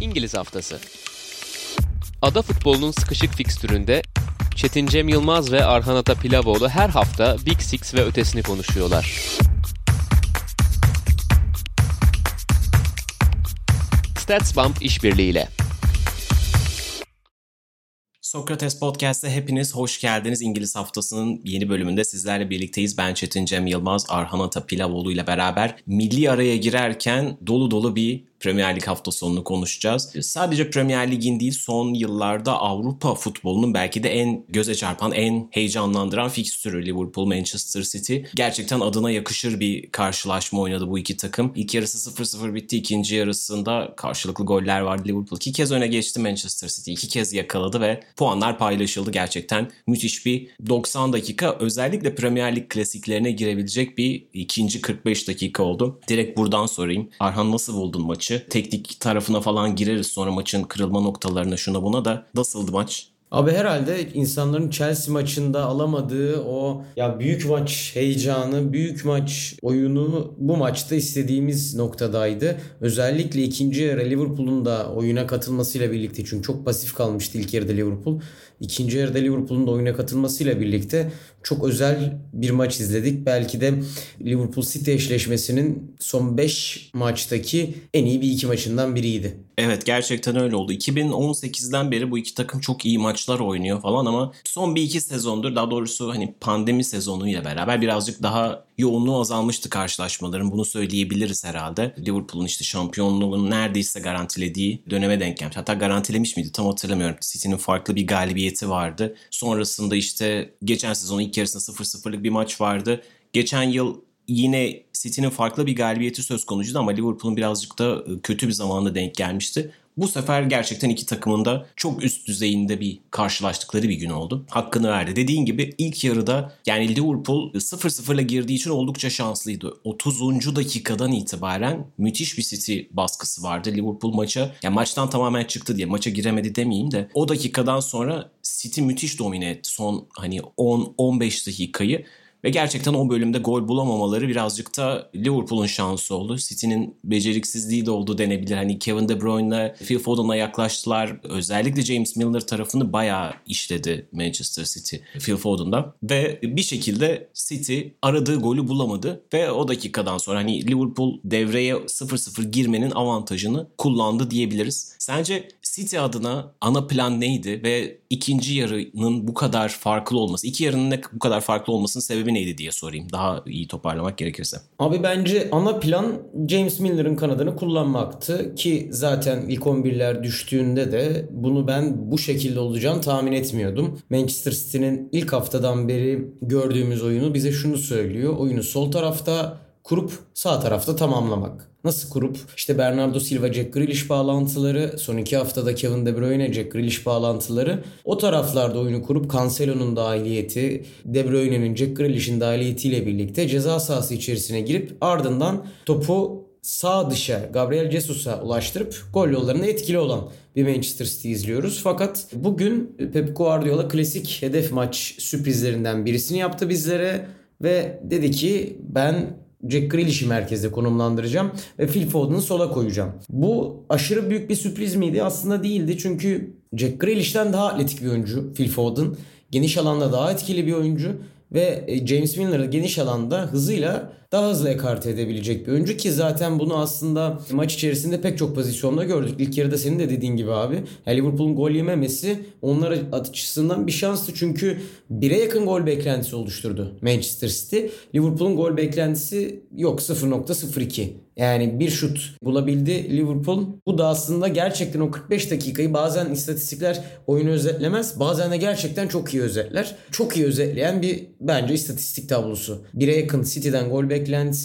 İngiliz Haftası Ada futbolunun sıkışık fikstüründe Çetin Cem Yılmaz ve Arhan Ata Pilavoğlu her hafta Big Six ve ötesini konuşuyorlar. StatsBomb işbirliğiyle. Sokrates Podcast'te hepiniz hoş geldiniz. İngiliz haftasının yeni bölümünde sizlerle birlikteyiz. Ben Çetin Cem Yılmaz, Arhan Ata Pilavoğlu ile beraber milli araya girerken dolu dolu bir Premier Lig hafta sonunu konuşacağız. Sadece Premier Lig'in değil son yıllarda Avrupa futbolunun belki de en göze çarpan, en heyecanlandıran fikstürü Liverpool Manchester City. Gerçekten adına yakışır bir karşılaşma oynadı bu iki takım. İlk yarısı 0-0 bitti. ikinci yarısında karşılıklı goller vardı. Liverpool iki kez öne geçti Manchester City. iki kez yakaladı ve puanlar paylaşıldı. Gerçekten müthiş bir 90 dakika. Özellikle Premier Lig klasiklerine girebilecek bir ikinci 45 dakika oldu. Direkt buradan sorayım. Arhan nasıl buldun maçı? Maçı. Teknik tarafına falan gireriz sonra maçın kırılma noktalarına şuna buna da. Nasıldı maç? Abi herhalde insanların Chelsea maçında alamadığı o ya büyük maç heyecanı, büyük maç oyunu bu maçta istediğimiz noktadaydı. Özellikle ikinci yarı Liverpool'un da oyuna katılmasıyla birlikte çünkü çok pasif kalmıştı ilk yarıda Liverpool. İkinci yarıda Liverpool'un da oyuna katılmasıyla birlikte çok özel bir maç izledik. Belki de Liverpool City eşleşmesinin son 5 maçtaki en iyi bir iki maçından biriydi. Evet gerçekten öyle oldu. 2018'den beri bu iki takım çok iyi maçlar oynuyor falan ama son bir iki sezondur daha doğrusu hani pandemi sezonuyla beraber birazcık daha yoğunluğu azalmıştı karşılaşmaların. Bunu söyleyebiliriz herhalde. Liverpool'un işte şampiyonluğunu neredeyse garantilediği döneme denk gelmiş. Hatta garantilemiş miydi tam hatırlamıyorum. City'nin farklı bir galibiyeti vardı. Sonrasında işte geçen sezonun ilk yarısında 0-0'lık bir maç vardı. Geçen yıl yine City'nin farklı bir galibiyeti söz konusuydu ama Liverpool'un birazcık da e, kötü bir zamanda denk gelmişti. Bu sefer gerçekten iki takımın da çok üst düzeyinde bir karşılaştıkları bir gün oldu. Hakkını verdi. Dediğin gibi ilk yarıda yani Liverpool 0-0 ile girdiği için oldukça şanslıydı. 30. dakikadan itibaren müthiş bir City baskısı vardı. Liverpool maça yani maçtan tamamen çıktı diye maça giremedi demeyeyim de o dakikadan sonra City müthiş domine etti son hani 10-15 dakikayı ve gerçekten o bölümde gol bulamamaları birazcık da Liverpool'un şansı oldu. City'nin beceriksizliği de oldu denebilir. Hani Kevin De Bruyne'la Phil Foden'a yaklaştılar. Özellikle James Milner tarafını bayağı işledi Manchester City Phil Foden'da. Ve bir şekilde City aradığı golü bulamadı. Ve o dakikadan sonra hani Liverpool devreye 0-0 girmenin avantajını kullandı diyebiliriz. Sence City adına ana plan neydi ve ikinci yarının bu kadar farklı olması, iki yarının ne bu kadar farklı olmasının sebebi neydi diye sorayım. Daha iyi toparlamak gerekirse. Abi bence ana plan James Miller'ın kanadını kullanmaktı ki zaten ilk 11'ler düştüğünde de bunu ben bu şekilde olacağını tahmin etmiyordum. Manchester City'nin ilk haftadan beri gördüğümüz oyunu bize şunu söylüyor. Oyunu sol tarafta kurup sağ tarafta tamamlamak. Nasıl kurup işte Bernardo Silva, Jack Grealish bağlantıları, son iki haftada Kevin De Bruyne, Jack Grealish bağlantıları o taraflarda oyunu kurup Cancelo'nun dahiliyeti, De Bruyne'nin, Jack Grealish'in dahiliyetiyle birlikte ceza sahası içerisine girip ardından topu sağ dışa Gabriel Jesus'a ulaştırıp gol yollarında etkili olan bir Manchester City izliyoruz. Fakat bugün Pep Guardiola klasik hedef maç sürprizlerinden birisini yaptı bizlere ve dedi ki ben Jack Grealish'i merkezde konumlandıracağım ve Phil Foden'ı sola koyacağım. Bu aşırı büyük bir sürpriz miydi? Aslında değildi çünkü Jack Grealish'ten daha atletik bir oyuncu Phil Foden. Geniş alanda daha etkili bir oyuncu ve e, James Milner'ı geniş alanda hızıyla daha hızlı ekarte edebilecek bir oyuncu ki zaten bunu aslında maç içerisinde pek çok pozisyonda gördük. İlk yarıda senin de dediğin gibi abi. Liverpool'un gol yememesi onlar açısından bir şanstı çünkü bire yakın gol beklentisi oluşturdu Manchester City. Liverpool'un gol beklentisi yok 0.02. Yani bir şut bulabildi Liverpool. Bu da aslında gerçekten o 45 dakikayı bazen istatistikler oyunu özetlemez. Bazen de gerçekten çok iyi özetler. Çok iyi özetleyen bir bence istatistik tablosu. Bire yakın City'den gol beklentisi,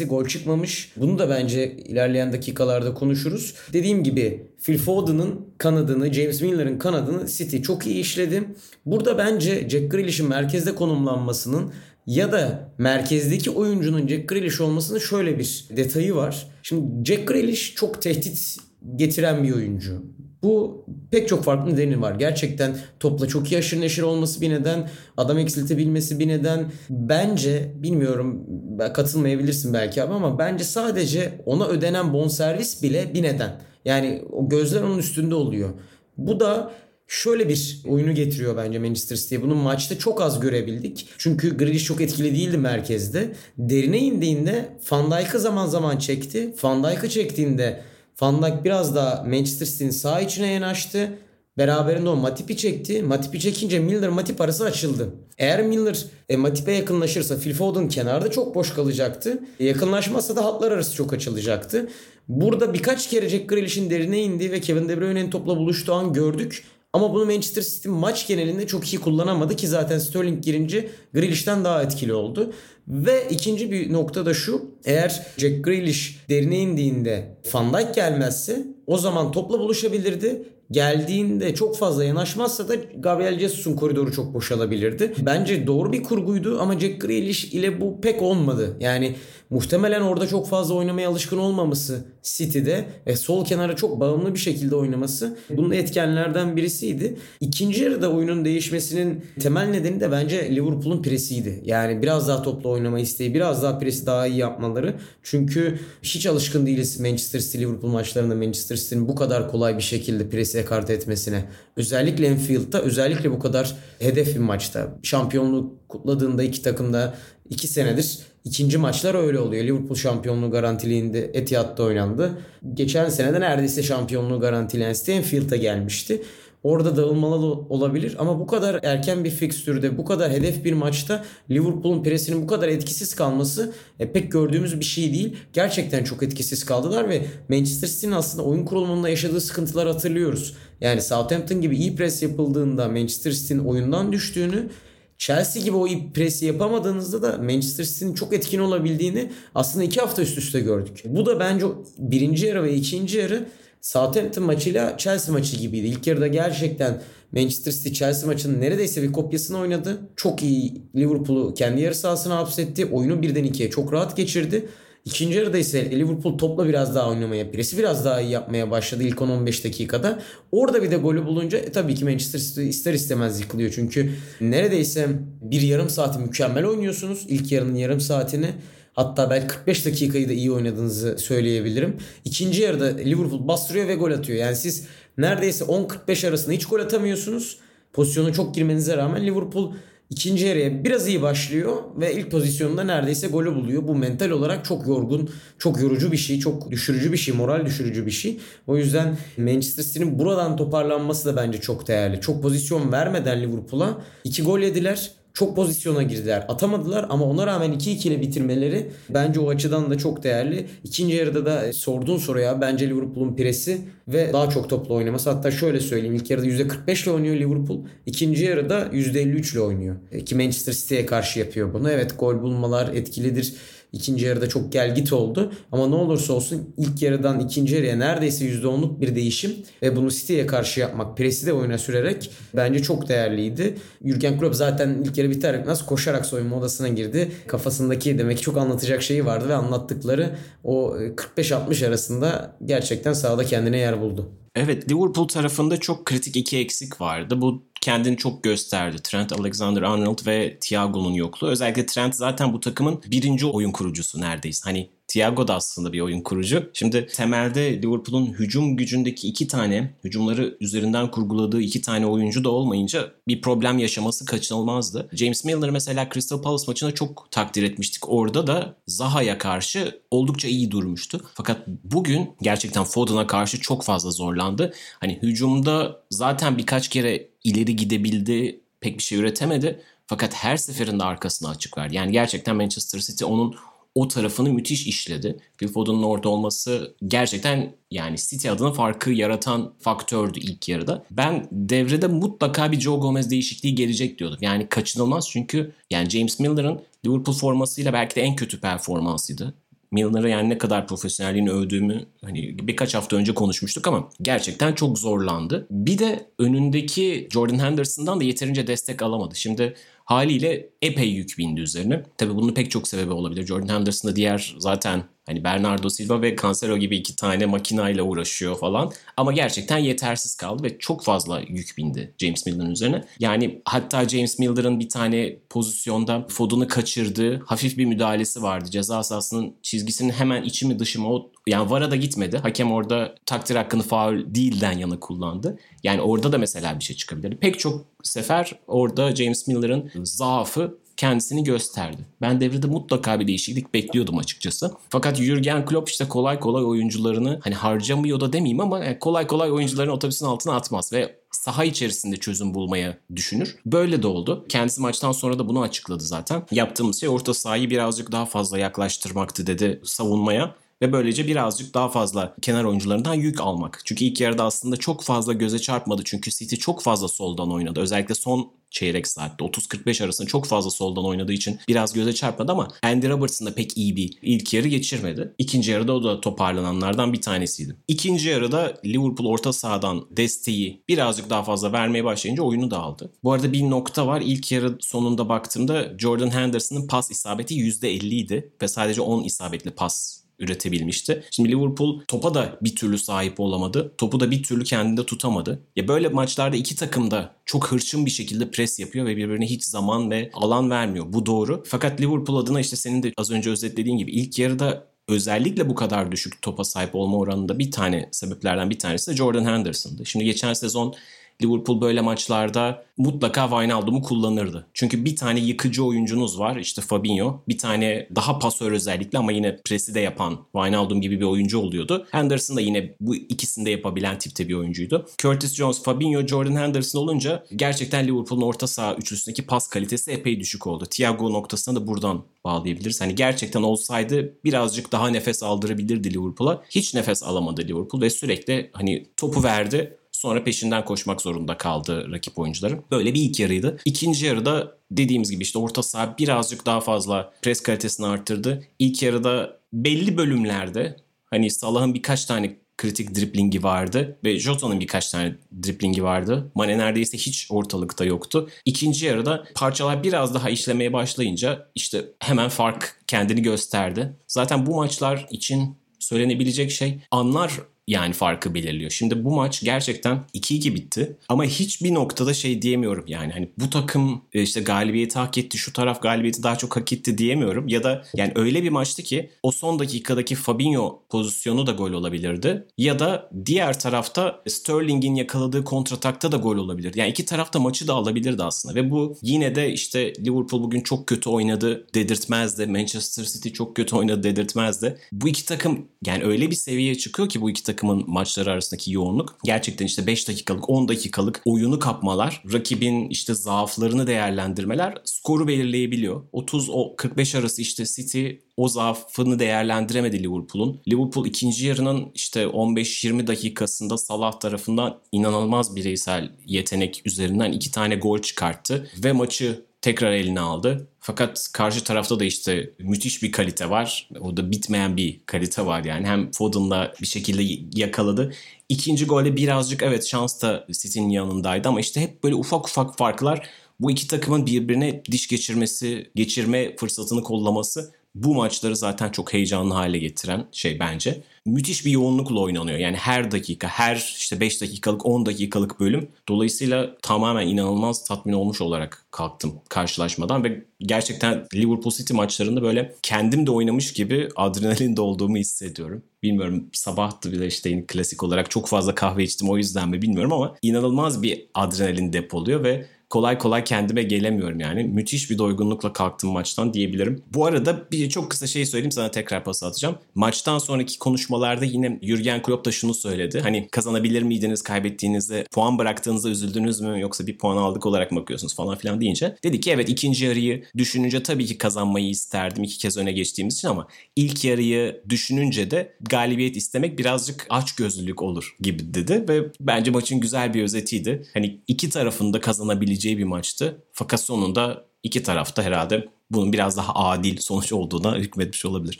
gol çıkmamış. Bunu da bence ilerleyen dakikalarda konuşuruz. Dediğim gibi Phil Foden'ın kanadını, James Milner'ın kanadını City çok iyi işledi. Burada bence Jack Grealish'in merkezde konumlanmasının ya da merkezdeki oyuncunun Jack Grealish olmasının şöyle bir detayı var. Şimdi Jack Grealish çok tehdit getiren bir oyuncu. Bu pek çok farklı nedeni var. Gerçekten topla çok iyi aşırı neşir olması bir neden. Adam eksiltebilmesi bir neden. Bence bilmiyorum katılmayabilirsin belki abi ama bence sadece ona ödenen bonservis bile bir neden. Yani o gözler onun üstünde oluyor. Bu da şöyle bir oyunu getiriyor bence Manchester City'ye. Bunu maçta çok az görebildik. Çünkü Grealish çok etkili değildi merkezde. Derine indiğinde Van Dijk'ı zaman zaman çekti. Van Dijk'ı çektiğinde Van Dijk biraz daha Manchester City'nin sağ içine yanaştı. Beraberinde o Matip'i çekti. Matip'i çekince Milner Matip arası açıldı. Eğer Milner e, Matip'e yakınlaşırsa Phil Foden kenarda çok boş kalacaktı. E, yakınlaşmazsa da hatlar arası çok açılacaktı. Burada birkaç kere Jack Grealish'in derine indi ve Kevin De Bruyne'nin topla buluştuğu an gördük. Ama bunu Manchester City maç genelinde çok iyi kullanamadı ki zaten Sterling girince Grealish'ten daha etkili oldu. Ve ikinci bir nokta da şu. Eğer Jack Grealish derine indiğinde Van Dijk gelmezse o zaman topla buluşabilirdi geldiğinde çok fazla yanaşmazsa da Gabriel Jesus'un koridoru çok boşalabilirdi. Bence doğru bir kurguydu ama Jack Grealish ile bu pek olmadı. Yani muhtemelen orada çok fazla oynamaya alışkın olmaması City'de ve sol kenara çok bağımlı bir şekilde oynaması bunun etkenlerden birisiydi. İkinci yarıda oyunun değişmesinin temel nedeni de bence Liverpool'un presiydi. Yani biraz daha topla oynama isteği, biraz daha presi daha iyi yapmaları. Çünkü hiç alışkın değiliz Manchester City Liverpool maçlarında Manchester City'nin bu kadar kolay bir şekilde presi ekart etmesine. Özellikle Enfield'da özellikle bu kadar hedef bir maçta. Şampiyonluk kutladığında iki takımda iki senedir ikinci maçlar öyle oluyor. Liverpool şampiyonluğu garantiliğinde Etihad'da oynandı. Geçen senede neredeyse şampiyonluğu garantileyen Stanfield'a gelmişti. Orada dağılmalı olabilir ama bu kadar erken bir fikstürde, bu kadar hedef bir maçta Liverpool'un presinin bu kadar etkisiz kalması e, pek gördüğümüz bir şey değil. Gerçekten çok etkisiz kaldılar ve Manchester City'nin aslında oyun kurulumunda yaşadığı sıkıntılar hatırlıyoruz. Yani Southampton gibi iyi pres yapıldığında Manchester City'nin oyundan düştüğünü Chelsea gibi o presi yapamadığınızda da Manchester City'nin çok etkin olabildiğini aslında iki hafta üst üste gördük. Bu da bence birinci yarı ve ikinci yarı Southampton maçıyla Chelsea maçı gibiydi. İlk yarıda gerçekten Manchester City Chelsea maçının neredeyse bir kopyasını oynadı. Çok iyi Liverpool'u kendi yarı sahasına hapsetti. Oyunu birden ikiye çok rahat geçirdi. İkinci yarıda ise Liverpool topla biraz daha oynamaya, presi biraz daha iyi yapmaya başladı ilk 10-15 dakikada. Orada bir de golü bulunca e, tabii ki Manchester City ister istemez yıkılıyor. Çünkü neredeyse bir yarım saati mükemmel oynuyorsunuz. İlk yarının yarım saatini. Hatta belki 45 dakikayı da iyi oynadığınızı söyleyebilirim. İkinci yarıda Liverpool bastırıyor ve gol atıyor. Yani siz neredeyse 10-45 arasında hiç gol atamıyorsunuz. Pozisyona çok girmenize rağmen Liverpool ikinci yarıya biraz iyi başlıyor ve ilk pozisyonda neredeyse golü buluyor. Bu mental olarak çok yorgun, çok yorucu bir şey, çok düşürücü bir şey, moral düşürücü bir şey. O yüzden Manchester City'nin buradan toparlanması da bence çok değerli. Çok pozisyon vermeden Liverpool'a iki gol yediler çok pozisyona girdiler. Atamadılar ama ona rağmen 2-2 ile bitirmeleri bence o açıdan da çok değerli. İkinci yarıda da sorduğun soruya bence Liverpool'un presi ve daha çok topla oynaması. Hatta şöyle söyleyeyim ilk yarıda %45 ile oynuyor Liverpool. İkinci yarıda %53 ile oynuyor. Ki Manchester City'ye karşı yapıyor bunu. Evet gol bulmalar etkilidir. İkinci yarıda çok gel git oldu. Ama ne olursa olsun ilk yarıdan ikinci yarıya neredeyse %10'luk bir değişim ve bunu City'ye karşı yapmak, presi de oyuna sürerek bence çok değerliydi. Jurgen Klopp zaten ilk yarı biter nasıl koşarak soyunma odasına girdi. Kafasındaki demek ki çok anlatacak şeyi vardı ve anlattıkları o 45-60 arasında gerçekten sahada kendine yer buldu. Evet Liverpool tarafında çok kritik iki eksik vardı. Bu kendini çok gösterdi. Trent Alexander-Arnold ve Thiago'nun yokluğu. Özellikle Trent zaten bu takımın birinci oyun kurucusu neredeyse. Hani Thiago da aslında bir oyun kurucu. Şimdi temelde Liverpool'un hücum gücündeki iki tane, hücumları üzerinden kurguladığı iki tane oyuncu da olmayınca bir problem yaşaması kaçınılmazdı. James Milner mesela Crystal Palace maçında çok takdir etmiştik. Orada da Zaha'ya karşı oldukça iyi durmuştu. Fakat bugün gerçekten Foden'a karşı çok fazla zorlandı. Hani hücumda zaten birkaç kere ileri gidebildi, pek bir şey üretemedi. Fakat her seferinde arkasına açık verdi. Yani gerçekten Manchester City onun o tarafını müthiş işledi. Foden'ın orada olması gerçekten yani City adına farkı yaratan faktördü ilk yarıda. Ben devrede mutlaka bir Joe Gomez değişikliği gelecek diyordum. Yani kaçınılmaz çünkü yani James Milner'ın Liverpool formasıyla belki de en kötü performansıydı. Milner'a yani ne kadar profesyonelliğini övdüğümü hani birkaç hafta önce konuşmuştuk ama gerçekten çok zorlandı. Bir de önündeki Jordan Henderson'dan da yeterince destek alamadı. Şimdi haliyle epey yük bindi üzerine. Tabii bunun pek çok sebebi olabilir. Jordan Henderson da diğer zaten Hani Bernardo Silva ve Cancelo gibi iki tane makinayla uğraşıyor falan. Ama gerçekten yetersiz kaldı ve çok fazla yük bindi James Milner'ın üzerine. Yani hatta James Milner'ın bir tane pozisyonda Foden'ı kaçırdığı hafif bir müdahalesi vardı. Ceza sahasının çizgisinin hemen içi mi dışı mı o yani VAR'a da gitmedi. Hakem orada takdir hakkını faul değilden yana kullandı. Yani orada da mesela bir şey çıkabilir. Pek çok sefer orada James Miller'ın zaafı kendisini gösterdi. Ben devrede mutlaka bir değişiklik bekliyordum açıkçası. Fakat Jurgen Klopp işte kolay kolay oyuncularını hani harcamıyor da demeyeyim ama kolay kolay oyuncularını otobüsün altına atmaz ve saha içerisinde çözüm bulmaya düşünür. Böyle de oldu. Kendisi maçtan sonra da bunu açıkladı zaten. Yaptığımız şey orta sahayı birazcık daha fazla yaklaştırmaktı dedi savunmaya ve böylece birazcık daha fazla kenar oyuncularından yük almak. Çünkü ilk yarıda aslında çok fazla göze çarpmadı. Çünkü City çok fazla soldan oynadı. Özellikle son çeyrek saatte 30-45 arasında çok fazla soldan oynadığı için biraz göze çarpmadı ama Andy Robertson da pek iyi bir ilk yarı geçirmedi. İkinci yarıda o da toparlananlardan bir tanesiydi. İkinci yarıda Liverpool orta sahadan desteği birazcık daha fazla vermeye başlayınca oyunu da aldı. Bu arada bir nokta var. İlk yarı sonunda baktığımda Jordan Henderson'ın pas isabeti %50 idi ve sadece 10 isabetli pas üretebilmişti. Şimdi Liverpool topa da bir türlü sahip olamadı. Topu da bir türlü kendinde tutamadı. Ya böyle maçlarda iki takım da çok hırçın bir şekilde pres yapıyor ve birbirine hiç zaman ve alan vermiyor. Bu doğru. Fakat Liverpool adına işte senin de az önce özetlediğin gibi ilk yarıda özellikle bu kadar düşük topa sahip olma oranında bir tane sebeplerden bir tanesi de Jordan Henderson'dı. Şimdi geçen sezon Liverpool böyle maçlarda mutlaka Wijnaldum'u kullanırdı. Çünkü bir tane yıkıcı oyuncunuz var işte Fabinho. Bir tane daha pasör özellikle ama yine presi de yapan Wijnaldum gibi bir oyuncu oluyordu. Henderson da yine bu ikisini de yapabilen tipte bir oyuncuydu. Curtis Jones, Fabinho, Jordan Henderson olunca gerçekten Liverpool'un orta saha üçlüsündeki pas kalitesi epey düşük oldu. Thiago noktasına da buradan bağlayabiliriz. Hani gerçekten olsaydı birazcık daha nefes aldırabilirdi Liverpool'a. Hiç nefes alamadı Liverpool ve sürekli hani topu verdi Sonra peşinden koşmak zorunda kaldı rakip oyuncuların. Böyle bir ilk yarıydı. İkinci yarıda dediğimiz gibi işte orta saha birazcık daha fazla pres kalitesini arttırdı. İlk yarıda belli bölümlerde hani Salah'ın birkaç tane kritik driplingi vardı ve Jota'nın birkaç tane driplingi vardı. Mane neredeyse hiç ortalıkta yoktu. İkinci yarıda parçalar biraz daha işlemeye başlayınca işte hemen fark kendini gösterdi. Zaten bu maçlar için söylenebilecek şey anlar yani farkı belirliyor. Şimdi bu maç gerçekten 2-2 bitti. Ama hiçbir noktada şey diyemiyorum yani. Hani bu takım e, işte galibiyeti hak etti, şu taraf galibiyeti daha çok hak etti diyemiyorum. Ya da yani öyle bir maçtı ki o son dakikadaki Fabinho pozisyonu da gol olabilirdi. Ya da diğer tarafta Sterling'in yakaladığı kontratakta da gol olabilirdi. Yani iki tarafta maçı da alabilirdi aslında. Ve bu yine de işte Liverpool bugün çok kötü oynadı dedirtmezdi. Manchester City çok kötü oynadı dedirtmezdi. Bu iki takım yani öyle bir seviyeye çıkıyor ki bu iki takım takımın maçları arasındaki yoğunluk gerçekten işte 5 dakikalık 10 dakikalık oyunu kapmalar, rakibin işte zaaflarını değerlendirmeler skoru belirleyebiliyor. 30 o 45 arası işte City o zaafını değerlendiremedi Liverpool'un. Liverpool ikinci yarının işte 15-20 dakikasında Salah tarafından inanılmaz bireysel yetenek üzerinden iki tane gol çıkarttı ve maçı tekrar eline aldı. Fakat karşı tarafta da işte müthiş bir kalite var. O da bitmeyen bir kalite var yani. Hem Foden'la bir şekilde yakaladı. İkinci golde birazcık evet şans da City'nin yanındaydı ama işte hep böyle ufak ufak farklar bu iki takımın birbirine diş geçirmesi, geçirme fırsatını kollaması bu maçları zaten çok heyecanlı hale getiren şey bence. Müthiş bir yoğunlukla oynanıyor. Yani her dakika, her işte 5 dakikalık, 10 dakikalık bölüm. Dolayısıyla tamamen inanılmaz tatmin olmuş olarak kalktım karşılaşmadan ve gerçekten Liverpool City maçlarında böyle kendim de oynamış gibi adrenalin olduğumu hissediyorum. Bilmiyorum sabahtı bir de işte klasik olarak çok fazla kahve içtim o yüzden mi bilmiyorum ama inanılmaz bir adrenalin depoluyor ve kolay kolay kendime gelemiyorum yani. Müthiş bir doygunlukla kalktım maçtan diyebilirim. Bu arada bir çok kısa şey söyleyeyim sana tekrar pas atacağım. Maçtan sonraki konuşmalarda yine Jürgen Klopp da şunu söyledi. Hani kazanabilir miydiniz kaybettiğinizde puan bıraktığınızda üzüldünüz mü yoksa bir puan aldık olarak mı bakıyorsunuz falan filan deyince. Dedi ki evet ikinci yarıyı düşününce tabii ki kazanmayı isterdim iki kez öne geçtiğimiz için ama ilk yarıyı düşününce de galibiyet istemek birazcık aç gözlülük olur gibi dedi ve bence maçın güzel bir özetiydi. Hani iki tarafında kazanabileceği olabileceği bir maçtı. Fakat sonunda iki tarafta herhalde bunun biraz daha adil sonuç olduğuna hükmetmiş olabilir.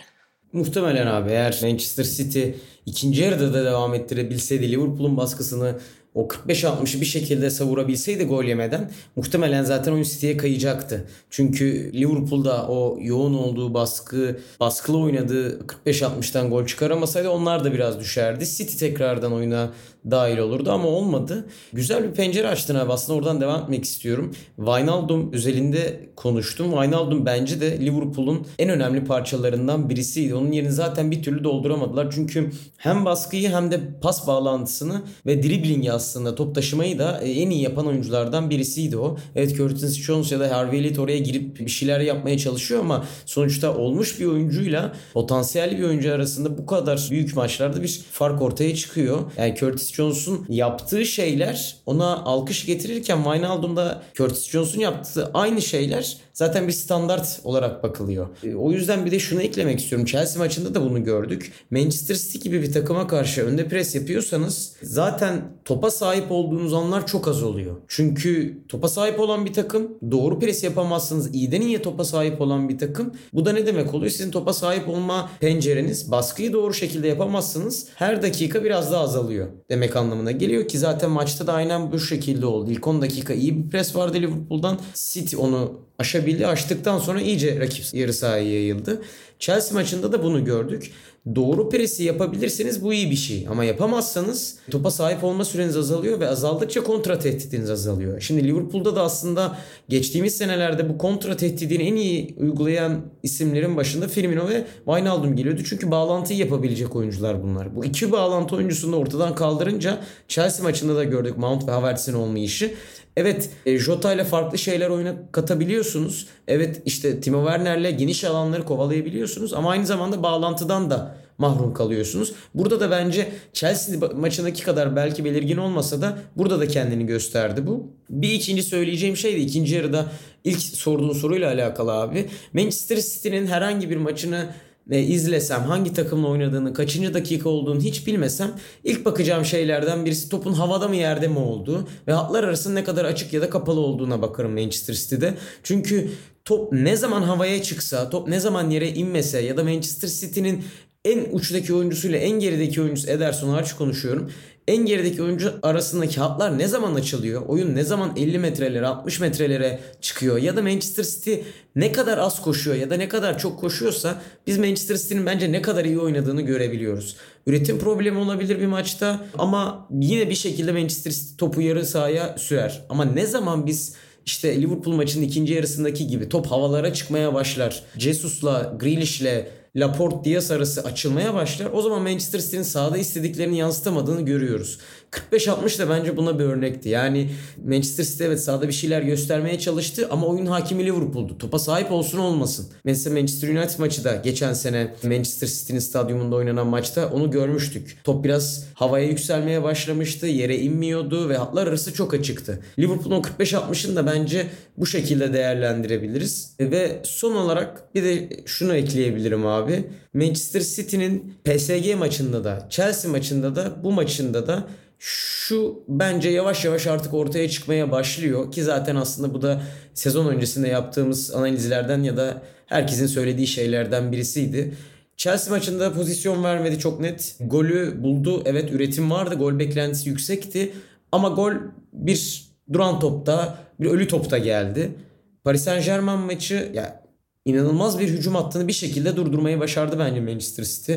Muhtemelen abi eğer Manchester City ikinci yarıda da devam ettirebilseydi Liverpool'un baskısını o 45-60'ı bir şekilde savurabilseydi gol yemeden muhtemelen zaten oyun City'ye kayacaktı. Çünkü Liverpool'da o yoğun olduğu baskı, baskılı oynadığı 45-60'tan gol çıkaramasaydı onlar da biraz düşerdi. City tekrardan oyuna dahil olurdu ama olmadı. Güzel bir pencere açtın abi. Aslında oradan devam etmek istiyorum. Wijnaldum özelinde konuştum. Wijnaldum bence de Liverpool'un en önemli parçalarından birisiydi. Onun yerini zaten bir türlü dolduramadılar. Çünkü hem baskıyı hem de pas bağlantısını ve driblingi aslında top taşımayı da e, en iyi yapan oyunculardan birisiydi o. Evet Curtis Jones ya da Harvey Elliott oraya girip bir şeyler yapmaya çalışıyor ama sonuçta olmuş bir oyuncuyla potansiyelli bir oyuncu arasında bu kadar büyük maçlarda bir fark ortaya çıkıyor. Yani Curtis Jones'un yaptığı şeyler ona alkış getirirken Wijnaldum'da Curtis Jones'un yaptığı aynı şeyler zaten bir standart olarak bakılıyor. E, o yüzden bir de şunu eklemek istiyorum. Chelsea maçında da bunu gördük. Manchester City gibi bir takıma karşı önde pres yapıyorsanız zaten topa sahip olduğunuz anlar çok az oluyor. Çünkü topa sahip olan bir takım doğru pres yapamazsınız. İyiden iyiye topa sahip olan bir takım. Bu da ne demek oluyor? Sizin topa sahip olma pencereniz baskıyı doğru şekilde yapamazsınız. Her dakika biraz daha azalıyor demek anlamına geliyor ki zaten maçta da aynen bu şekilde oldu. İlk 10 dakika iyi bir pres vardı Liverpool'dan. City onu aşabildi. Aştıktan sonra iyice rakip yarı sahaya yayıldı. Chelsea maçında da bunu gördük. Doğru presi yapabilirseniz bu iyi bir şey. Ama yapamazsanız topa sahip olma süreniz azalıyor ve azaldıkça kontra tehditiniz azalıyor. Şimdi Liverpool'da da aslında geçtiğimiz senelerde bu kontra tehdidini en iyi uygulayan isimlerin başında Firmino ve Wijnaldum geliyordu. Çünkü bağlantıyı yapabilecek oyuncular bunlar. Bu iki bağlantı oyuncusunu da ortadan kaldırınca Chelsea maçında da gördük Mount ve Havertz'in olmayışı. Evet e, Jota ile farklı şeyler oyuna katabiliyorsunuz. Evet işte Timo Werner'le geniş alanları kovalayabiliyorsunuz ama aynı zamanda bağlantıdan da mahrum kalıyorsunuz. Burada da bence Chelsea maçındaki kadar belki belirgin olmasa da burada da kendini gösterdi bu. Bir ikinci söyleyeceğim şey de ikinci yarıda ilk sorduğun soruyla alakalı abi. Manchester City'nin herhangi bir maçını e, izlesem hangi takımla oynadığını kaçıncı dakika olduğunu hiç bilmesem ilk bakacağım şeylerden birisi topun havada mı yerde mi olduğu ve hatlar arasında ne kadar açık ya da kapalı olduğuna bakarım Manchester City'de. Çünkü top ne zaman havaya çıksa, top ne zaman yere inmese ya da Manchester City'nin en uçtaki oyuncusuyla en gerideki oyuncusu Ederson hariç konuşuyorum en gerideki oyuncu arasındaki hatlar ne zaman açılıyor? Oyun ne zaman 50 metrelere 60 metrelere çıkıyor? Ya da Manchester City ne kadar az koşuyor ya da ne kadar çok koşuyorsa biz Manchester City'nin bence ne kadar iyi oynadığını görebiliyoruz. Üretim problemi olabilir bir maçta ama yine bir şekilde Manchester City topu yarı sahaya sürer. Ama ne zaman biz işte Liverpool maçının ikinci yarısındaki gibi top havalara çıkmaya başlar. Jesus'la, Grealish'le Laporte Diaz arası açılmaya başlar. O zaman Manchester City'nin sahada istediklerini yansıtamadığını görüyoruz. 45-60 da bence buna bir örnekti. Yani Manchester City evet sahada bir şeyler göstermeye çalıştı ama oyun hakimi Liverpool'du. Topa sahip olsun olmasın. Mesela Manchester United maçı da geçen sene Manchester City'nin stadyumunda oynanan maçta onu görmüştük. Top biraz havaya yükselmeye başlamıştı. Yere inmiyordu ve hatlar arası çok açıktı. Liverpool'un 45-60'ını da bence bu şekilde değerlendirebiliriz. Ve son olarak bir de şunu ekleyebilirim abi. Manchester City'nin PSG maçında da Chelsea maçında da bu maçında da şu bence yavaş yavaş artık ortaya çıkmaya başlıyor ki zaten aslında bu da sezon öncesinde yaptığımız analizlerden ya da herkesin söylediği şeylerden birisiydi. Chelsea maçında pozisyon vermedi çok net. Golü buldu. Evet üretim vardı. Gol beklentisi yüksekti. Ama gol bir duran topta, bir ölü topta geldi. Paris Saint Germain maçı ya inanılmaz bir hücum hattını bir şekilde durdurmayı başardı bence Manchester City.